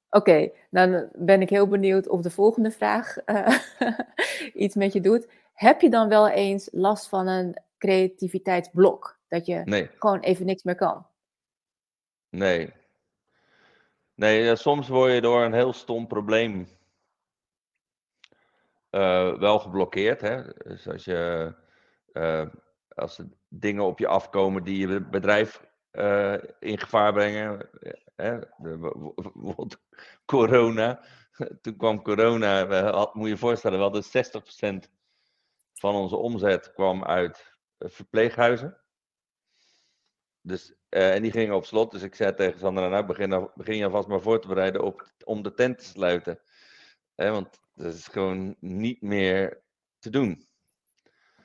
Oké, dan ben ik heel benieuwd of de volgende vraag eh, iets met je doet. Heb je dan wel eens last van een creativiteitsblok? Dat je Nee, gewoon even niks meer kan? nee. Nee, ja, soms word je door een heel stom probleem eh, wel geblokkeerd. Hè? Dus als, je, eh, als er dingen op je afkomen die je bedrijf eh, in gevaar brengen. Hè? Bijvoorbeeld corona. *laughs* Toen kwam corona. We had, moet je je voorstellen, we hadden 60% van onze omzet kwam uit verpleeghuizen. Dus, eh, en die gingen op slot. Dus ik zei tegen Sandra, nou begin, nou- begin je alvast maar voor te bereiden op, om de tent te sluiten. Want dat is gewoon niet meer te doen.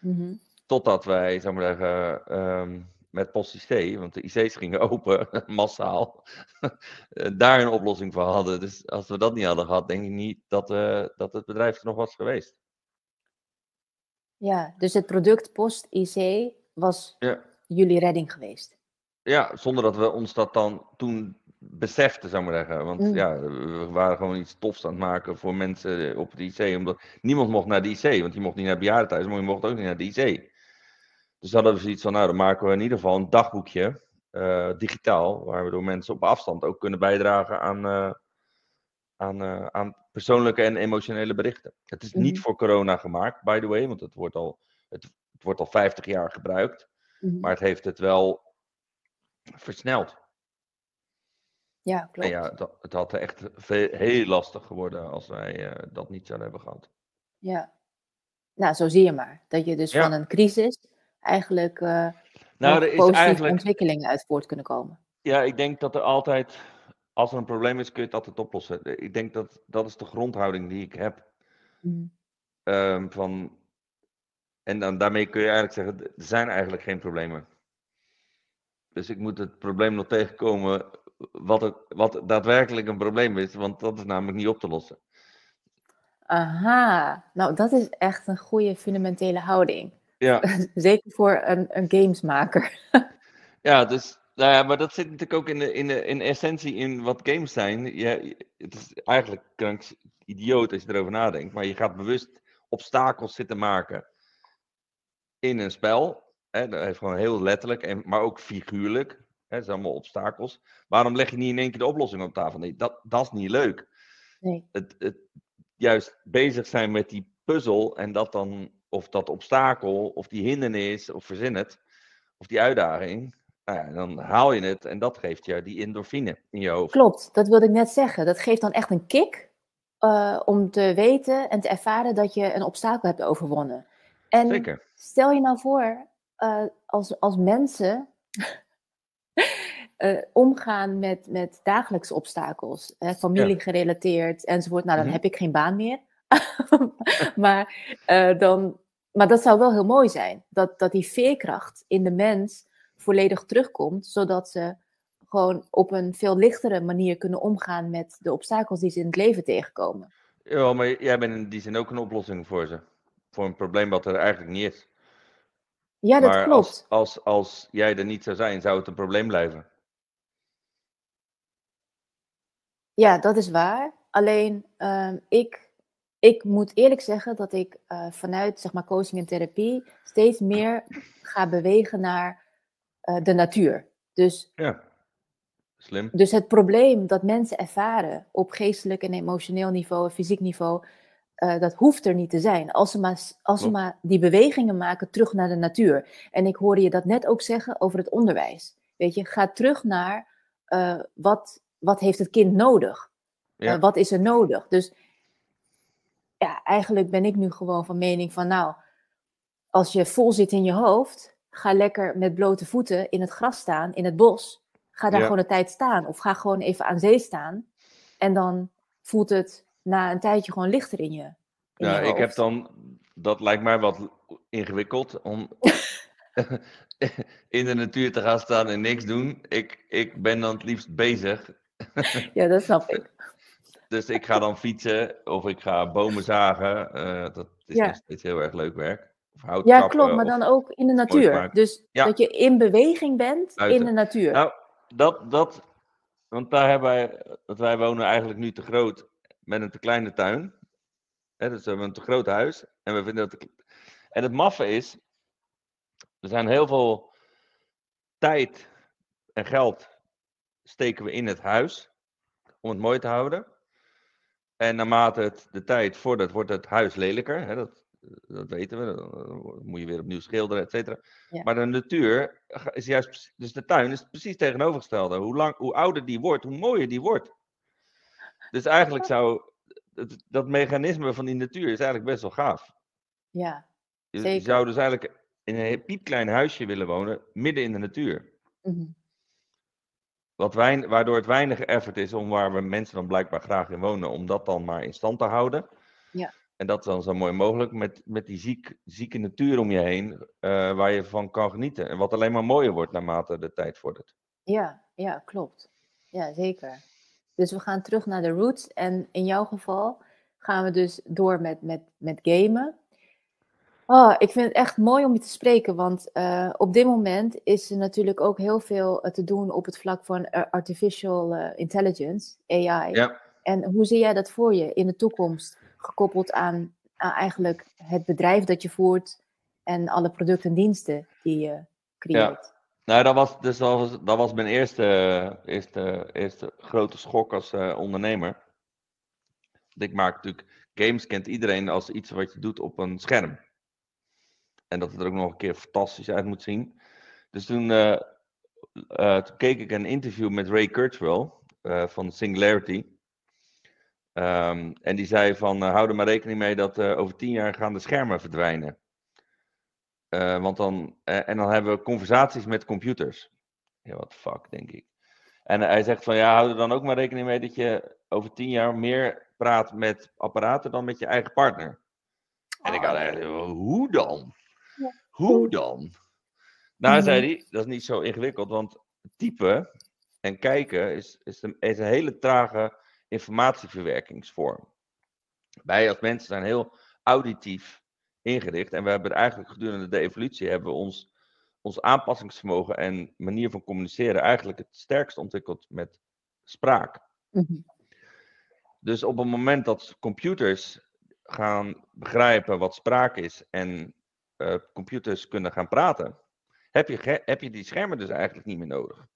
Mhm. Totdat wij, zou maar zeggen, ehm, met Post IC, want de IC's gingen *laughs* open, massaal, *laughs* eh, daar een oplossing voor hadden. Dus als we dat niet hadden gehad, denk ik niet dat, eh, dat het bedrijf er nog was geweest. Ja, dus het product Post IC was Ja. jullie redding geweest. Ja, zonder dat we ons dat dan toen beseften, zou ik maar zeggen. Want Mm. ja, we waren gewoon iets tofs aan het maken voor mensen op het IC. Omdat niemand mocht naar de IC, want die mocht niet naar het bejaardentehuis, maar je mocht ook niet naar de IC. Dus hadden we zoiets van, nou dan maken we in ieder geval een dagboekje, eh, digitaal, waar we door mensen op afstand ook kunnen bijdragen aan, eh, aan, eh, aan persoonlijke en emotionele berichten. Het is niet Mhm. voor corona gemaakt, by the way, want het wordt al, het, het wordt al 50 jaar gebruikt. Mhm. Maar het heeft het wel versneld. Ja, En klopt. ja, dat, het had echt heel lastig geworden als wij eh, dat niet zouden hebben gehad. Ja. Nou, zo zie je maar. Dat je dus Ja. van een crisis eigenlijk eh Nou, er is positieve eigenlijk, ontwikkelingen uit voort kunnen komen. ja, ik denk dat er altijd, als er een probleem is, kun je het altijd oplossen. Ik denk dat dat is de grondhouding die ik heb. Mhm. Ehm, van, en dan, daarmee kun je eigenlijk zeggen, er zijn eigenlijk geen problemen. Dus ik moet het probleem nog tegenkomen wat, het, wat daadwerkelijk een probleem is, want dat is namelijk niet op te lossen. Aha, nou dat is echt een goede fundamentele houding. Ja, *laughs* Zeker voor een, een gamesmaker. *laughs* ja dus, nou ja, maar dat zit natuurlijk ook in, de, in, de, in essentie in wat games zijn. Je, het is eigenlijk krank idioot als je erover nadenkt, maar je gaat bewust obstakels zitten maken in een spel. Hè, dat heeft gewoon heel letterlijk, en, maar ook figuurlijk. Hè, dat zijn allemaal obstakels. Waarom leg je niet in één keer de oplossing op tafel? Nee, dat, dat is niet leuk. Nee. Het, het juist bezig zijn met die puzzel en dat dan, of dat obstakel, of die hindernis, of verzin het, of die uitdaging, nou ja, dan haal je het en dat geeft je die endorfine in je hoofd. Klopt, dat wilde ik net zeggen. Dat geeft dan echt een kick uh, om te weten en te ervaren dat je een obstakel hebt overwonnen. En Zeker. stel je nou voor, uh, als, als mensen uh, *laughs* omgaan met, met dagelijkse obstakels, hè, familiegerelateerd enzovoort, nou dan Mhm. heb ik geen baan meer. *laughs* maar, dan, maar dat zou wel heel mooi zijn, dat, dat die veerkracht in de mens volledig terugkomt, zodat ze gewoon op een veel lichtere manier kunnen omgaan met de obstakels die ze in het leven tegenkomen. Ja, maar jij bent in die zin ook een oplossing voor ze. Voor een probleem wat er eigenlijk niet is. Ja, dat maar klopt. Als, als, als jij er niet zou zijn, zou het een probleem blijven. Ja, dat is waar. Alleen uh, ik, ik moet eerlijk zeggen dat ik uh, vanuit zeg maar, coaching en therapie steeds meer ga bewegen naar uh, de natuur. Dus, ja, slim. Dus het probleem dat mensen ervaren op geestelijk en emotioneel niveau, fysiek niveau, uh, dat hoeft er niet te zijn. Als ze, maar, als ze maar die bewegingen maken terug naar de natuur. En ik hoorde je dat net ook zeggen over het onderwijs. Weet je, ga terug naar uh, wat, wat heeft het kind nodig? Ja. Uh, wat is er nodig? Dus ja, eigenlijk ben ik nu gewoon van mening van nou, als je vol zit in je hoofd, ga lekker met blote voeten in het gras staan, in het bos. Ga daar Ja. gewoon een tijd staan. Of ga gewoon even aan zee staan. En dan voelt het na een tijdje gewoon lichter in je. In Ja, je ik heb dan, dat lijkt mij wat ingewikkeld om *laughs* in de natuur te gaan staan en niks doen. Ik, ik ben dan het liefst bezig. Ja, dat snap ik. *laughs* Dus ik ga dan fietsen of ik ga bomen zagen. Eh, dat is Ja. nog steeds heel erg leuk werk. Of Ja, klopt, maar dan ook in de natuur. Dus Ja. dat je in beweging bent Buiten. in de natuur. Nou, dat, dat, want daar hebben wij, dat wij wonen eigenlijk nu te groot met een te kleine tuin. Hè, dus we hebben een te groot huis. En we vinden dat. te- En het maffe is, er zijn heel veel tijd en geld steken we in het huis om het mooi te houden. En naarmate het de tijd vordert, wordt het huis lelijker. Hè, dat, dat weten we. Dan moet je weer opnieuw schilderen, et cetera. Ja. Maar de natuur is juist, dus de tuin is precies tegenovergestelde. Hoe, lang, hoe ouder die wordt, hoe mooier die wordt. Dus eigenlijk zou dat mechanisme van die natuur is eigenlijk best wel gaaf. Ja, Je, zou dus eigenlijk in een piepklein huisje willen wonen, midden in de natuur. mhm. Wat wein, waardoor het weinig effort is om waar we mensen dan blijkbaar graag in wonen, om dat dan maar in stand te houden. Ja. En dat dan zo mooi mogelijk met, met die ziek, zieke natuur om je heen, eh, waar je van kan genieten. En wat alleen maar mooier wordt naarmate de tijd vordert. ja, ja, klopt. Ja, zeker. Dus we gaan terug naar de roots. En in jouw geval gaan we dus door met, met, met gamen. Oh, ik vind het echt mooi om je te spreken, want eh, op dit moment is er natuurlijk ook heel veel eh, te doen op het vlak van artificial intelligence, AI. Ja. En hoe zie jij dat voor je in de toekomst, gekoppeld aan, eigenlijk het bedrijf dat je voert en alle producten en diensten die je creëert? Nou, dat was, dus dat was, dat was mijn eerste, eerste, eerste grote schok als eh, ondernemer. Ik maak natuurlijk, games kent iedereen als iets wat je doet op een scherm. En dat het er ook nog een keer fantastisch uit moet zien. Dus toen, eh, eh, toen keek ik een interview met Ray Kurzweil van Singularity. Ehm, en die zei van, eh, hou er maar rekening mee dat eh, over tien jaar gaan de schermen verdwijnen. Eh, want dan, en dan hebben we conversaties met computers. Ja, what the fuck, denk ik. En hij zegt van ja, hou er dan ook maar rekening mee dat je over tien jaar meer praat met apparaten dan met je eigen partner. En ik had Oh, eigenlijk, hoe dan? Ja. Hoe dan? Nou, Mhm. zei hij, dat is niet zo ingewikkeld, want typen en kijken is, is, een, is een hele trage informatieverwerkingsvorm. Wij als mensen zijn heel auditief ingericht en we hebben eigenlijk gedurende de evolutie hebben we ons, ons aanpassingsvermogen en manier van communiceren eigenlijk het sterkst ontwikkeld met spraak. Mhm. Dus op het moment dat computers gaan begrijpen wat spraak is en eh, computers kunnen gaan praten, heb je, heb je die schermen dus eigenlijk niet meer nodig.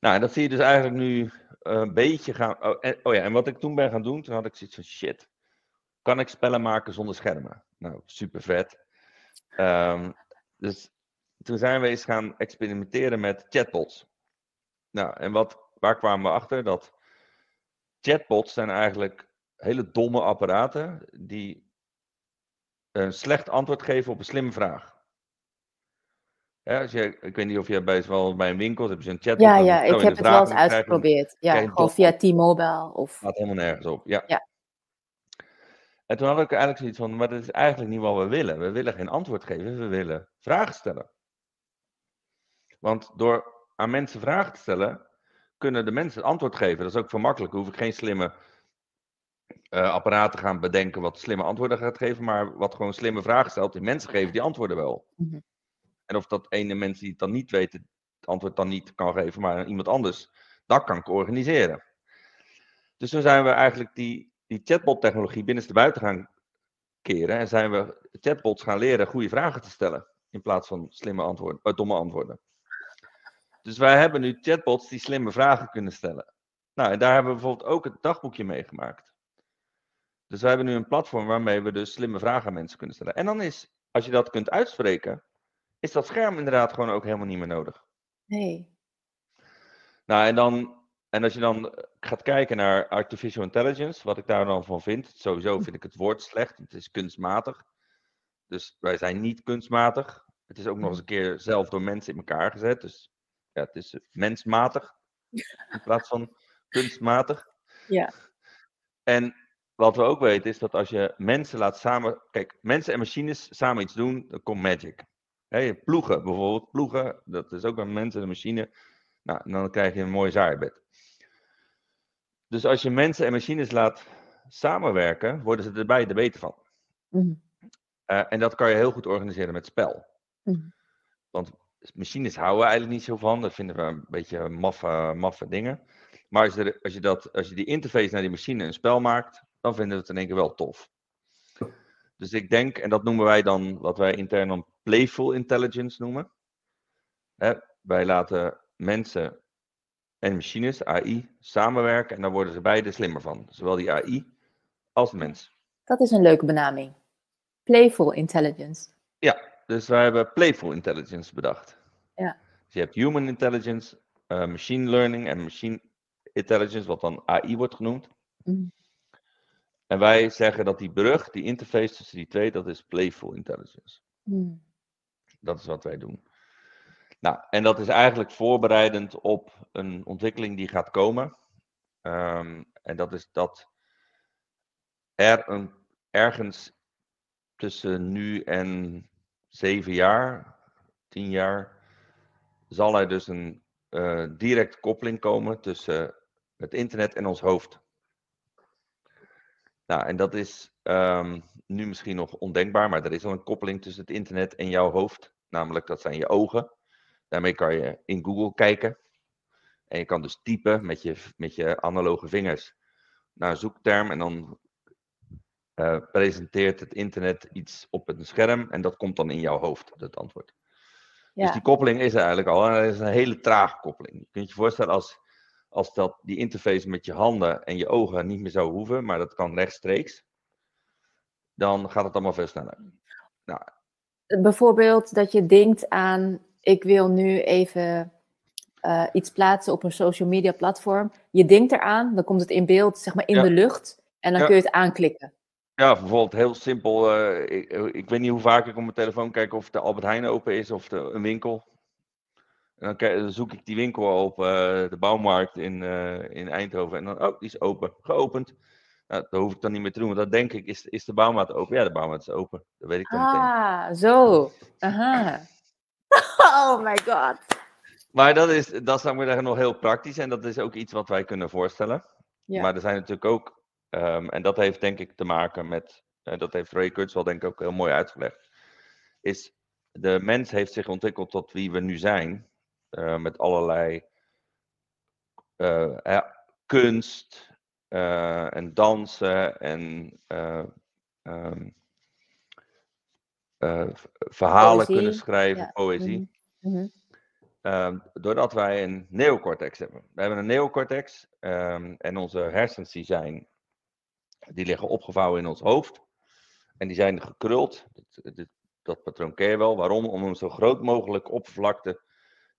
Nou, en dat zie je dus eigenlijk nu een beetje gaan. Oh, oh ja, en wat ik toen ben gaan doen, toen had ik zoiets van shit. Kan ik spellen maken zonder schermen? Nou, super vet. Ehm, Dus toen zijn we eens gaan experimenteren met chatbots. Nou, en wat, waar kwamen we achter? Dat chatbots zijn eigenlijk hele domme apparaten die een slecht antwoord geven op een slimme vraag. Ja, als je, ik weet niet of je bij, wel bij een winkel heb je een chatbot. Ja, ja, ik heb het wel eens uitgeprobeerd. Ja, gewoon via T-Mobile. Of... Gaat helemaal nergens op. Ja. ja. En toen had ik eigenlijk zoiets van, maar dat is eigenlijk niet wat we willen. We willen geen antwoord geven, we willen vragen stellen. Want door aan mensen vragen te stellen, kunnen de mensen het antwoord geven. Dat is ook veel makkelijker. Hoef ik geen slimme uh, apparaat te gaan bedenken wat slimme antwoorden gaat geven, maar wat gewoon slimme vragen stelt. Die mensen geven die antwoorden wel. Mhm. En of dat ene mensen die het dan niet weten, het antwoord dan niet kan geven, maar iemand anders, dat kan organiseren. Dus toen zijn we eigenlijk die, die chatbot-technologie binnenste buiten gaan keren en zijn we chatbots gaan leren goede vragen te stellen in plaats van slimme antwoorden, uh, domme antwoorden. Dus wij hebben nu chatbots die slimme vragen kunnen stellen. Nou, en daar hebben we bijvoorbeeld ook het dagboekje meegemaakt. Dus wij hebben nu een platform waarmee we dus slimme vragen aan mensen kunnen stellen. En dan is, als je dat kunt uitspreken, is dat scherm inderdaad gewoon ook helemaal niet meer nodig. Nee. Nou, en, dan, en als je dan gaat kijken naar artificial intelligence, wat ik daar dan van vind, sowieso vind ik het woord slecht, het is kunstmatig. Dus wij zijn niet kunstmatig. Het is ook nog eens een keer zelf door mensen in elkaar gezet. Dus ja, het is mensmatig *laughs* in plaats van kunstmatig. Ja. En wat we ook weten is dat als je mensen laat samen. Kijk, mensen en machines samen iets doen, dan komt magic. He, ploegen bijvoorbeeld, ploegen, dat is ook een mens en een machine. Nou, dan krijg je een mooi zaaibed. Dus als je mensen en machines laat samenwerken, worden ze erbij de beter van. Mm. en dat kan je heel goed organiseren met spel. Mm. Want machines houden eigenlijk niet zo van. Dat vinden we een beetje maffe, maffe dingen. Maar als je, als, je dat, als je die interface naar die machine een spel maakt, dan vinden we het in één keer wel tof. Dus ik denk, en dat noemen wij dan, wat wij intern dan playful intelligence noemen. Hè, wij laten mensen en machines, AI, samenwerken en daar worden ze beide slimmer van. Zowel die AI als de mens. Dat is een leuke benaming. Playful intelligence. Ja, dus wij hebben playful intelligence bedacht. Ja. Dus je hebt human intelligence, uh, machine learning en machine intelligence, wat dan AI wordt genoemd. Mm. En wij zeggen dat die brug, die interface tussen die twee, dat is playful intelligence. Mm. Dat is wat wij doen. Nou, en dat is eigenlijk voorbereidend op een ontwikkeling die gaat komen. Um, en dat is dat er een, ergens tussen nu en zeven jaar, tien jaar, zal er dus een uh, directe koppeling komen tussen het internet en ons hoofd. Nou, en dat is um, nu misschien nog ondenkbaar, maar er is al een koppeling tussen het internet en jouw hoofd. Namelijk, dat zijn je ogen. Daarmee kan je in Google kijken. En je kan dus typen met je, met je analoge vingers naar een zoekterm. En dan uh, presenteert het internet iets op een scherm. En dat komt dan in jouw hoofd, het antwoord. Ja. Dus die koppeling is er eigenlijk al. En dat is een hele trage koppeling. Je kunt je voorstellen als als dat, die interface met je handen en je ogen niet meer zou hoeven, maar dat kan rechtstreeks, dan gaat het allemaal veel sneller. Nou. Bijvoorbeeld dat je denkt aan, ik wil nu even uh, iets plaatsen op een social media platform. Je denkt eraan, dan komt het in beeld, zeg maar in Ja. de lucht, en dan Ja. kun je het aanklikken. Ja, bijvoorbeeld heel simpel. eh, ik, ik weet niet hoe vaak ik op mijn telefoon kijk of de Albert Heijn open is of de, een winkel. En dan, dan zoek ik die winkel op, eh, de bouwmarkt in, eh, in Eindhoven. En dan, oh, die is open, geopend. Nou, dat hoef ik dan niet meer te doen, want dan denk ik, is, is de bouwmaat open? Ja, de bouwmaat is open. Dat weet ik dan meteen. Ah, zo. Aha. *laughs* Oh my god. Maar dat is, dat ik maar zeggen, nog heel praktisch. En dat is ook iets wat wij kunnen voorstellen. Ja. Maar er zijn natuurlijk ook, ehm, en dat heeft denk ik te maken met, eh, dat heeft Ray Kurzweil denk ik ook heel mooi uitgelegd, is de mens heeft zich ontwikkeld tot wie we nu zijn, eh, met allerlei eh, ja, kunst eh, en dansen en eh, ehm, eh, verhalen Poëzie, kunnen schrijven, ja. poëzie. Mhm. Mhm. Ehm, doordat wij een neocortex hebben. We hebben een neocortex ehm, en onze hersens die zijn, die liggen opgevouwen in ons hoofd. En die zijn gekruld. Dat patroon ken je wel. Waarom? Om een zo groot mogelijk oppervlakte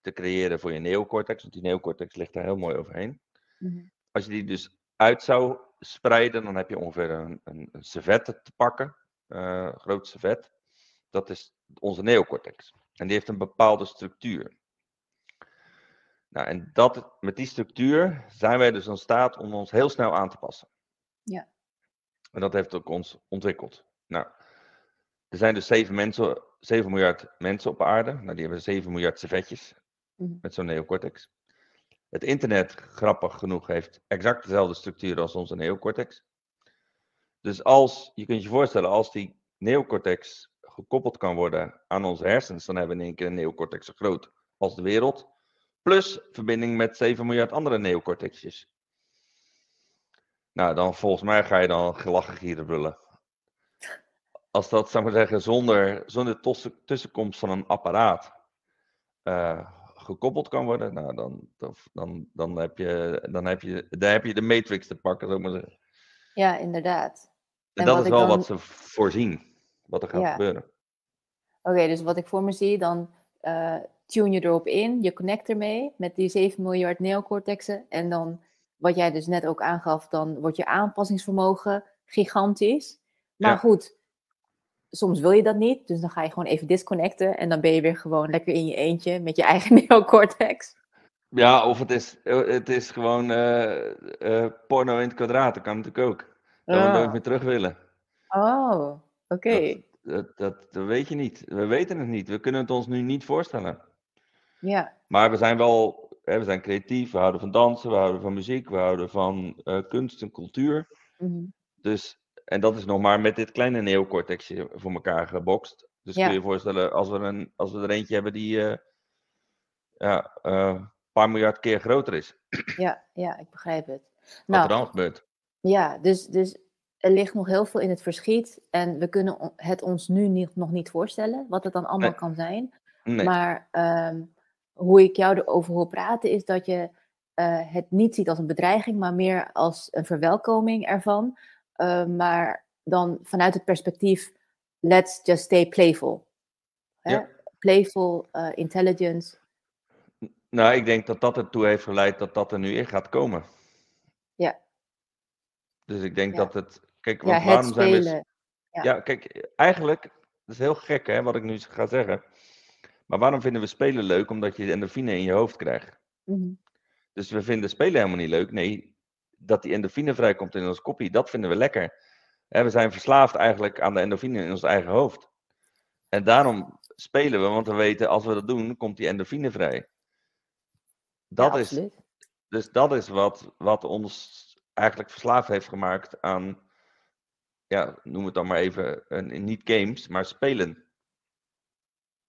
te creëren voor je neocortex. Want die neocortex ligt daar heel mooi overheen. Mhm. Als je die dus uit zou spreiden, dan heb je ongeveer een, een, een servet te pakken. eh groot servet. Dat is onze neocortex. En die heeft een bepaalde structuur. Nou, en dat, met die structuur zijn wij dus in staat om ons heel snel aan te passen. Ja. En dat heeft ook ons ontwikkeld. Nou, er zijn dus 7, mensen, 7 miljard mensen op aarde. Nou, die hebben 7 miljard servetjes Mhm. met zo'n neocortex. Het internet, grappig genoeg, heeft exact dezelfde structuur als onze neocortex. Dus als, je kunt je voorstellen, als die neocortex gekoppeld kan worden aan onze hersens, dan hebben we in één keer een neocortex zo groot als de wereld. Plus verbinding met 7 miljard andere neocortexjes. Nou, dan volgens mij ga je dan gelachen gieren brullen. Als dat, zou ik maar zeggen, zonder, zonder tussen- tussenkomst van een apparaat eh, gekoppeld kan worden, nou, dan, dan, dan, heb je, dan, heb je, dan heb je de matrix te pakken, ik maar zeggen. Ja, inderdaad. En, En dat is wel dan- wat ze voorzien, wat er gaat Ja. gebeuren. Oké, dus wat ik voor me zie, dan eh, tune je erop in, je connect ermee met die 7 miljard neocortexen. En dan, wat jij dus net ook aangaf, dan wordt je aanpassingsvermogen gigantisch. Maar Ja. goed, soms wil je dat niet, dus dan ga je gewoon even disconnecten. En dan ben je weer gewoon lekker in je eentje met je eigen *laughs* neocortex. Ja, of het is, het is gewoon eh, eh, porno in het kwadraat, dat kan natuurlijk ook. Dat we Ah. nooit meer terug willen. Oh, oké. Dat, dat, dat weet je niet. We weten het niet. We kunnen het ons nu niet voorstellen. Ja, Maar we zijn wel, hè, we zijn creatief, we houden van dansen, we houden van muziek, we houden van eh, kunst en cultuur. mhm. Dus, en dat is nog maar met dit kleine neocortexje voor elkaar gebokst. Dus Ja. kun je je voorstellen, als we, een, als we er eentje hebben die eh, ja, eh, een paar miljard keer groter is, ja, ja, ik begrijp het. wat Nou, er dan gebeurt. Ja, dus, dus er ligt nog heel veel in het verschiet en we kunnen het ons nu niet, nog niet voorstellen wat het dan allemaal Nee. kan zijn. Nee. Maar ehm, hoe ik jou erover hoor praten is dat je eh, het niet ziet als een bedreiging, maar meer als een verwelkoming ervan. Eh, maar dan vanuit het perspectief, let's just stay playful. Hè? Ja. Playful, eh, intelligence. Nou, ik denk dat dat ertoe heeft geleid dat dat er nu in gaat komen. Ja. Dus ik denk Ja. dat het. Kijk, Ja, want het waarom zijn we. ja. Ja, kijk, eigenlijk, dat is heel gek hè, wat ik nu ga zeggen. Maar waarom vinden we spelen leuk? Omdat je endorfine in je hoofd krijgt. Mhm. Dus we vinden spelen helemaal niet leuk. Nee, dat die endorfine vrijkomt in ons koppie, dat vinden we lekker. Hè, we zijn verslaafd eigenlijk aan de endorfine in ons eigen hoofd. En daarom spelen we, want we weten als we dat doen, komt die endorfine vrij. Dat Ja, is, dus dat is wat, wat ons eigenlijk verslaafd heeft gemaakt aan, ja, noem het dan maar even, een, niet games, maar spelen.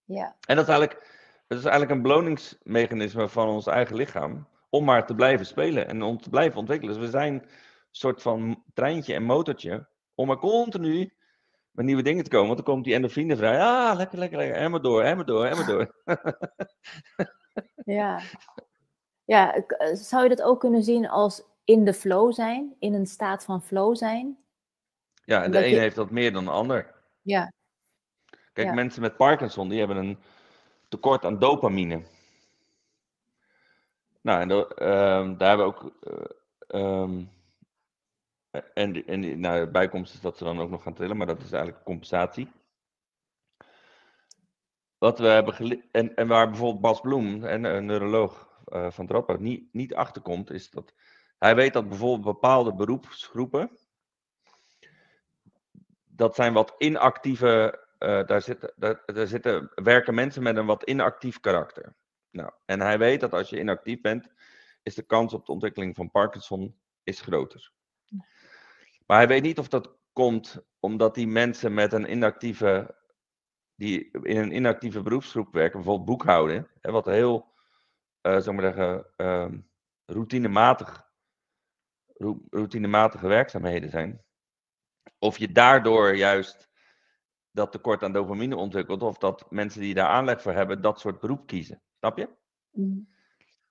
Ja, En dat is eigenlijk, dat is eigenlijk een beloningsmechanisme van ons eigen lichaam. Om maar te blijven spelen en om te blijven ontwikkelen. Dus we zijn een soort van treintje en motortje. Om maar continu met nieuwe dingen te komen. Want dan komt die endorfine vrij. Ah, lekker, lekker, lekker. En maar door, en maar door, en maar door. Ja. Ja, zou je dat ook kunnen zien als in de flow zijn, in een staat van flow zijn? Ja, en de een je- heeft dat meer dan de ander. Ja, Kijk, Ja. mensen met Parkinson, die hebben een tekort aan dopamine. Nou, en ehm, daar hebben we ook. eh, ehm, en en nou, de bijkomst is dat ze dan ook nog gaan trillen, maar dat is eigenlijk compensatie. Wat we hebben en, en waar bijvoorbeeld Bas Bloem, en een neuroloog eh, van Radboud, niet, niet achterkomt, is dat hij weet dat bijvoorbeeld bepaalde beroepsgroepen, dat zijn wat inactieve, eh, daar, daar, daar zitten, werken mensen met een wat inactief karakter. Nou, en hij weet dat als je inactief bent, is de kans op de ontwikkeling van Parkinson is groter. Maar hij weet niet of dat komt omdat die mensen met een inactieve, die in een inactieve beroepsgroep werken, bijvoorbeeld boekhouden, hè, wat heel, ik maar zeggen, ehm, routinematig, rou- routinematige werkzaamheden zijn. Of je daardoor juist dat tekort aan dopamine ontwikkelt, of dat mensen die daar aanleg voor hebben, dat soort beroep kiezen. Snap je? Mhm.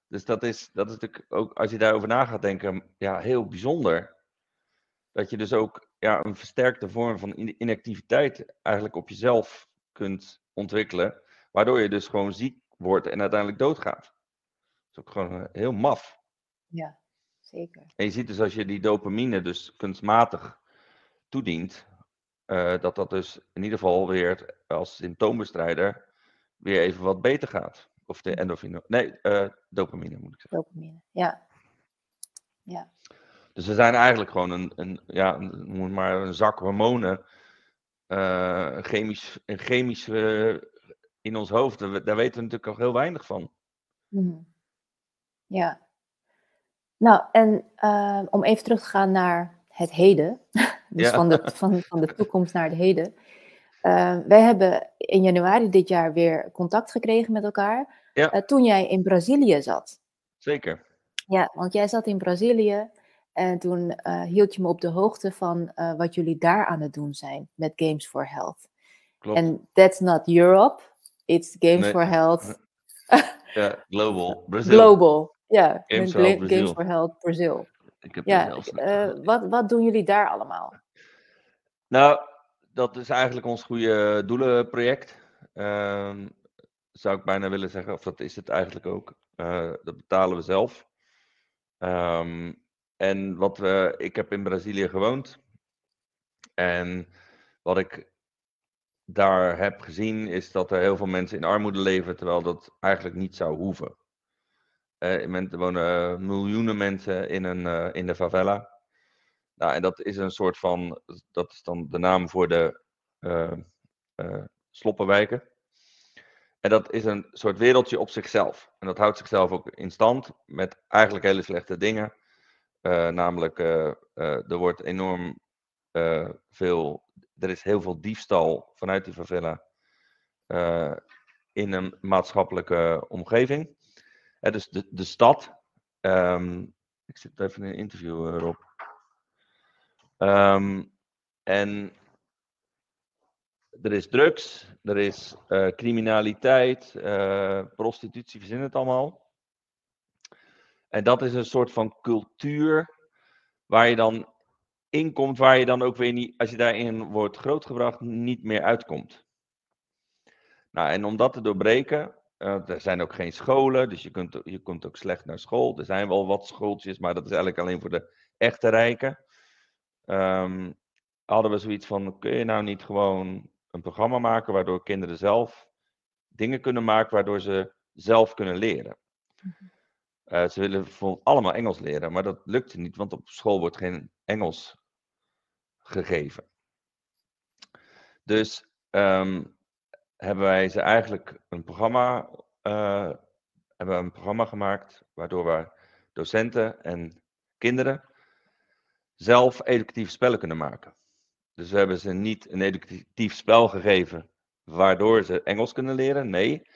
Dus dat is, dat is natuurlijk ook, als je daarover na gaat denken, ja, heel bijzonder. Dat je dus ook ja, een versterkte vorm van in- inactiviteit eigenlijk op jezelf kunt ontwikkelen, waardoor je dus gewoon ziek wordt en uiteindelijk doodgaat. Dat is ook gewoon eh, heel maf. Ja, zeker. En je ziet dus als je die dopamine dus kunstmatig toedient, uh, dat dat dus in ieder geval weer als symptoombestrijder weer even wat beter gaat. Of de endorfine. Nee, uh, dopamine moet ik zeggen. Dopamine, ja. Ja. Dus we zijn eigenlijk gewoon een, een ja, noem maar een zak hormonen. Uh, chemisch, een chemisch in ons hoofd. Daar weten we natuurlijk al heel weinig van. Mm. Ja. Nou, en uh, om even terug te gaan naar het heden. *laughs* dus ja. van, de, van, *laughs* van de toekomst naar het heden. Uh, wij hebben in januari dit jaar weer contact gekregen met elkaar. Ja. Uh, toen jij in Brazilië zat. Zeker. Ja, want jij zat in Brazilië. En toen uh, hield je me op de hoogte van wat jullie daar aan het doen zijn met Games for Health. Klopt. En that's not Europe, it's Games Nee. for Health *laughs* Ja, global. *laughs* Brazil. Global. Ja, Games for Health Games Brazil. for Health Brazil. Ik heb Ja, eh, wat, wat doen jullie daar allemaal? Nou, dat is eigenlijk ons goede doelenproject. Ehm, zou ik bijna willen zeggen, of dat is het eigenlijk ook. Eh, dat betalen we zelf. Ehm, en wat we, ik heb in Brazilië gewoond. En wat ik daar heb gezien, is dat er heel veel mensen in armoede leven, terwijl dat eigenlijk niet zou hoeven. Men- er wonen miljoenen mensen in, een, eh, in de favela. Nou, en dat is een soort van, dat is dan de naam voor de eh, eh, sloppenwijken. En dat is een soort wereldje op zichzelf. En dat houdt zichzelf ook in stand met eigenlijk hele slechte dingen. Eh, namelijk, eh, er wordt enorm veel, er is heel veel diefstal vanuit die favela in een maatschappelijke omgeving. Dus de, de stad, ehm, ik zit even in een interview, Rob. Ehm, en er is drugs, er is eh, criminaliteit, eh, prostitutie, verzin het allemaal. En dat is een soort van cultuur waar je dan in komt, waar je dan ook weer niet, als je daarin wordt grootgebracht, niet meer uitkomt. Nou, en om dat te doorbreken, eh, er zijn ook geen scholen, dus je, kunt, je komt ook slecht naar school. Er zijn wel wat schooltjes, maar dat is eigenlijk alleen voor de echte rijken. Ehm, hadden we zoiets van, kun je nou niet gewoon een programma maken waardoor kinderen zelf dingen kunnen maken waardoor ze zelf kunnen leren. Eh, ze willen bijvoorbeeld allemaal Engels leren, maar dat lukte niet, want op school wordt geen Engels gegeven. Dus ehm, hebben wij ze eigenlijk een programma, eh, hebben we een programma gemaakt waardoor we docenten en kinderen zelf educatieve spellen kunnen maken. Dus we hebben ze niet een educatief spel gegeven waardoor ze Engels kunnen leren. Nee,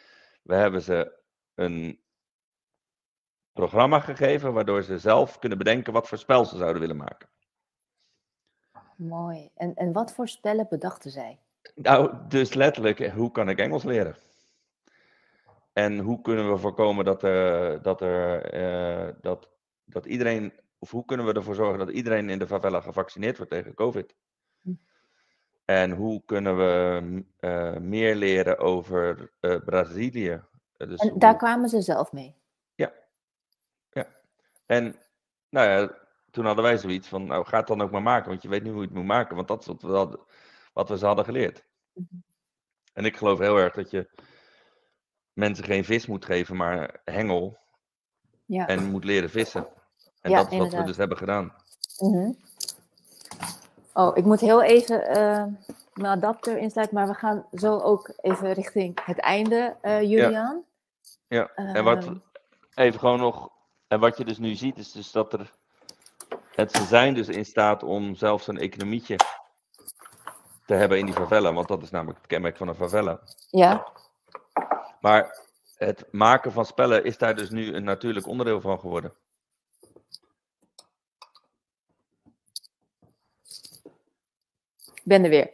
we hebben ze een programma gegeven waardoor ze zelf kunnen bedenken wat voor spel ze zouden willen maken. Mooi. En, en wat voor spellen bedachten zij? Nou, dus letterlijk, eh, hoe kan ik Engels leren? En hoe kunnen we voorkomen dat, er, dat, er, eh, dat, dat iedereen, of hoe kunnen we ervoor zorgen dat iedereen in de favela gevaccineerd wordt tegen COVID? Hm. En hoe kunnen we eh, meer leren over eh, Brazilië? Eh, Dus En hoe- daar kwamen ze zelf mee. En nou ja, toen hadden wij zoiets van, nou ga het dan ook maar maken, want je weet nu hoe je het moet maken, want dat is wat we, hadden, wat we ze hadden geleerd. Mhm. En ik geloof heel erg dat je mensen geen vis moet geven, maar hengel Ja. en moet leren vissen. En Ja, dat is wat we dus hebben gedaan. Mhm. Oh, ik moet heel even eh, mijn adapter insluiten, maar we gaan zo ook even richting het einde, eh Julian. Ja, en wat, Ehm. even gewoon nog, en wat je dus nu ziet, is dus dat er, het, ze zijn dus in staat om zelfs een economietje te hebben in die favela, want dat is namelijk het kenmerk van een favela. Ja, Maar het maken van spellen is daar dus nu een natuurlijk onderdeel van geworden. Ben er weer.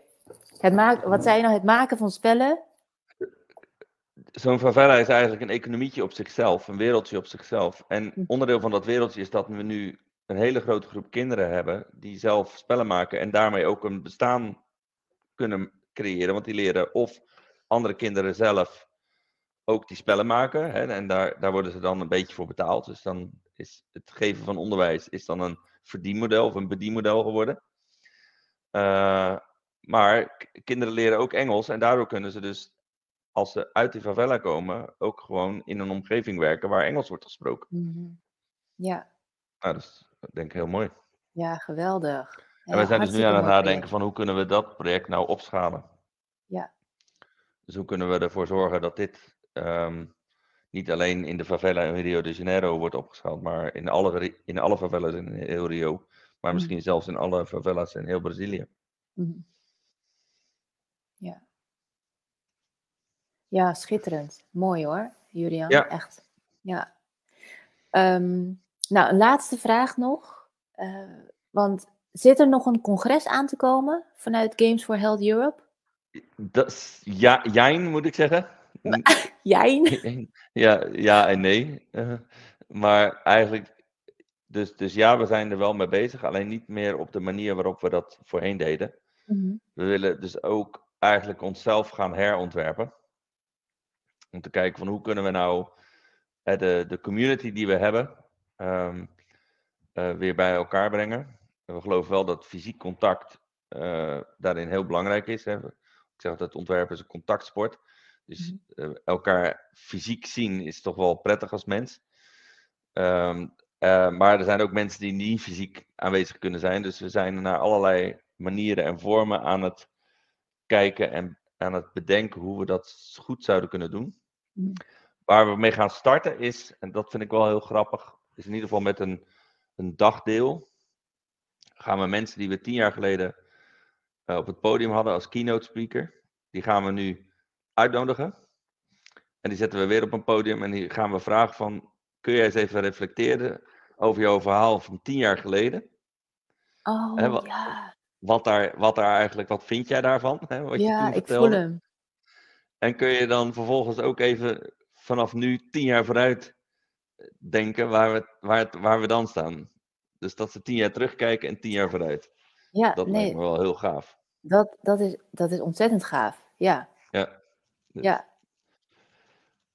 Het maak, wat zei je nou? Het maken van spellen? Zo'n favela is eigenlijk een economietje op zichzelf, een wereldje op zichzelf. En Hm. onderdeel van dat wereldje is dat we nu een hele grote groep kinderen hebben die zelf spellen maken en daarmee ook een bestaan kunnen creëren. Want die leren of andere kinderen zelf ook die spellen maken. Hè, en daar, daar worden ze dan een beetje voor betaald. Dus dan is het geven van onderwijs is dan een verdienmodel of een bedienmodel geworden. Uh, maar kinderen leren ook Engels en daardoor kunnen ze dus, als ze uit die favela komen, ook gewoon in een omgeving werken waar Engels wordt gesproken. Mhm. Ja. Nou, dat is denk ik heel mooi. Ja, geweldig. en we zijn dus nu aan het nadenken van hoe kunnen we dat project nou opschalen. Ja. Dus hoe kunnen we ervoor zorgen dat dit ehm, niet alleen in de favela in Rio de Janeiro wordt opgeschaald, maar in alle, in alle favelas in heel Rio, maar mhm. misschien zelfs in alle favelas in heel Brazilië. Mm ja. Ja, schitterend. Mooi hoor, Julian. Ja. Echt. Ja. Ehm, nou, een laatste vraag nog. Uh, want zit er nog een congres aan te komen vanuit Games for Health Europe? Dat ja, jijn moet ik zeggen. *laughs* jijn? *laughs* Ja, ja en nee. Uh, maar eigenlijk, dus, dus ja, we zijn er wel mee bezig. Alleen niet meer op de manier waarop we dat voorheen deden. Mm -hmm. We willen dus ook eigenlijk onszelf gaan herontwerpen. Om te kijken van hoe kunnen we nou de, de community die we hebben um, uh, weer bij elkaar brengen. En we geloven wel dat fysiek contact uh, daarin heel belangrijk is. Hè. Ik zeg altijd ontwerpen is een contactsport. Dus uh, elkaar fysiek zien is toch wel prettig als mens. Um, maar er zijn ook mensen die niet fysiek aanwezig kunnen zijn. Dus we zijn naar allerlei manieren en vormen aan het kijken en aan het bedenken hoe we dat goed zouden kunnen doen. Mm. Waar we mee gaan starten is, en dat vind ik wel heel grappig, is in ieder geval met een, een dagdeel. Gaan we mensen die we tien jaar geleden uh, op het podium hadden als keynote speaker, die gaan we nu uitnodigen. En die zetten we weer op een podium en die gaan we vragen van, kun jij eens even reflecteren over jouw verhaal van tien jaar geleden? Oh, wat, ja wat daar, wat daar eigenlijk, wat vind jij daarvan? Wat ja, je ik voel hem. En kun je dan vervolgens ook even vanaf nu tien jaar vooruit eh, denken waar we, waar, waar we dan staan? Dus dat ze tien jaar terugkijken en tien jaar vooruit. Ja, dat nee, lijkt me wel heel gaaf. Dat, dat, is, dat is ontzettend gaaf, ja. Ja. Ja.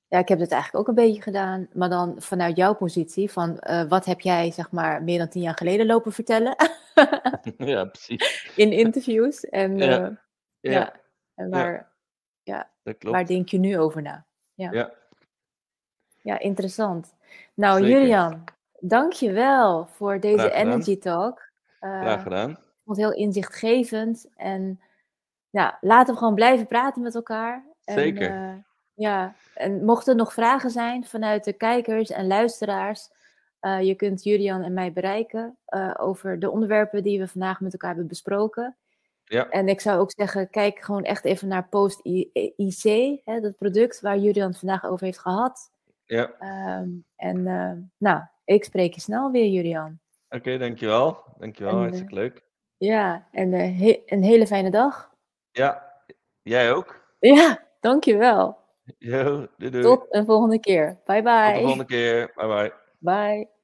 Ja, ik heb het eigenlijk ook een beetje gedaan, maar dan vanuit jouw positie van uh, wat heb jij zeg maar meer dan tien jaar geleden lopen vertellen? *laughs* ja, precies. *laughs* In interviews. En, ja. Uh, ja. ja. En waar, ja. ja waar denk je nu over na? Ja, ja. ja interessant. Nou, Zeker. Julian, dank je wel voor deze. Energy Talk. Uh, Graag gedaan. Ik vond het heel inzichtgevend. En ja, laten we gewoon blijven praten met elkaar. Zeker. En, ja, en mochten er nog vragen zijn vanuit de kijkers en luisteraars, uh, je kunt Julian en mij bereiken uh, over de onderwerpen die we vandaag met elkaar hebben besproken. Ja. En ik zou ook zeggen, kijk gewoon echt even naar Post IC, hè, dat product waar Julian het vandaag over heeft gehad. Ja. Um, en uh, nou, ik spreek je snel weer, Julian. Oké, okay, dankjewel. Dankjewel, en, hartstikke leuk. Ja, en he een hele fijne dag. Ja, jij ook. Ja, dankjewel. Yo, doei doei. Tot een volgende keer. Bye bye. Tot de volgende keer. Bye bye. Bye.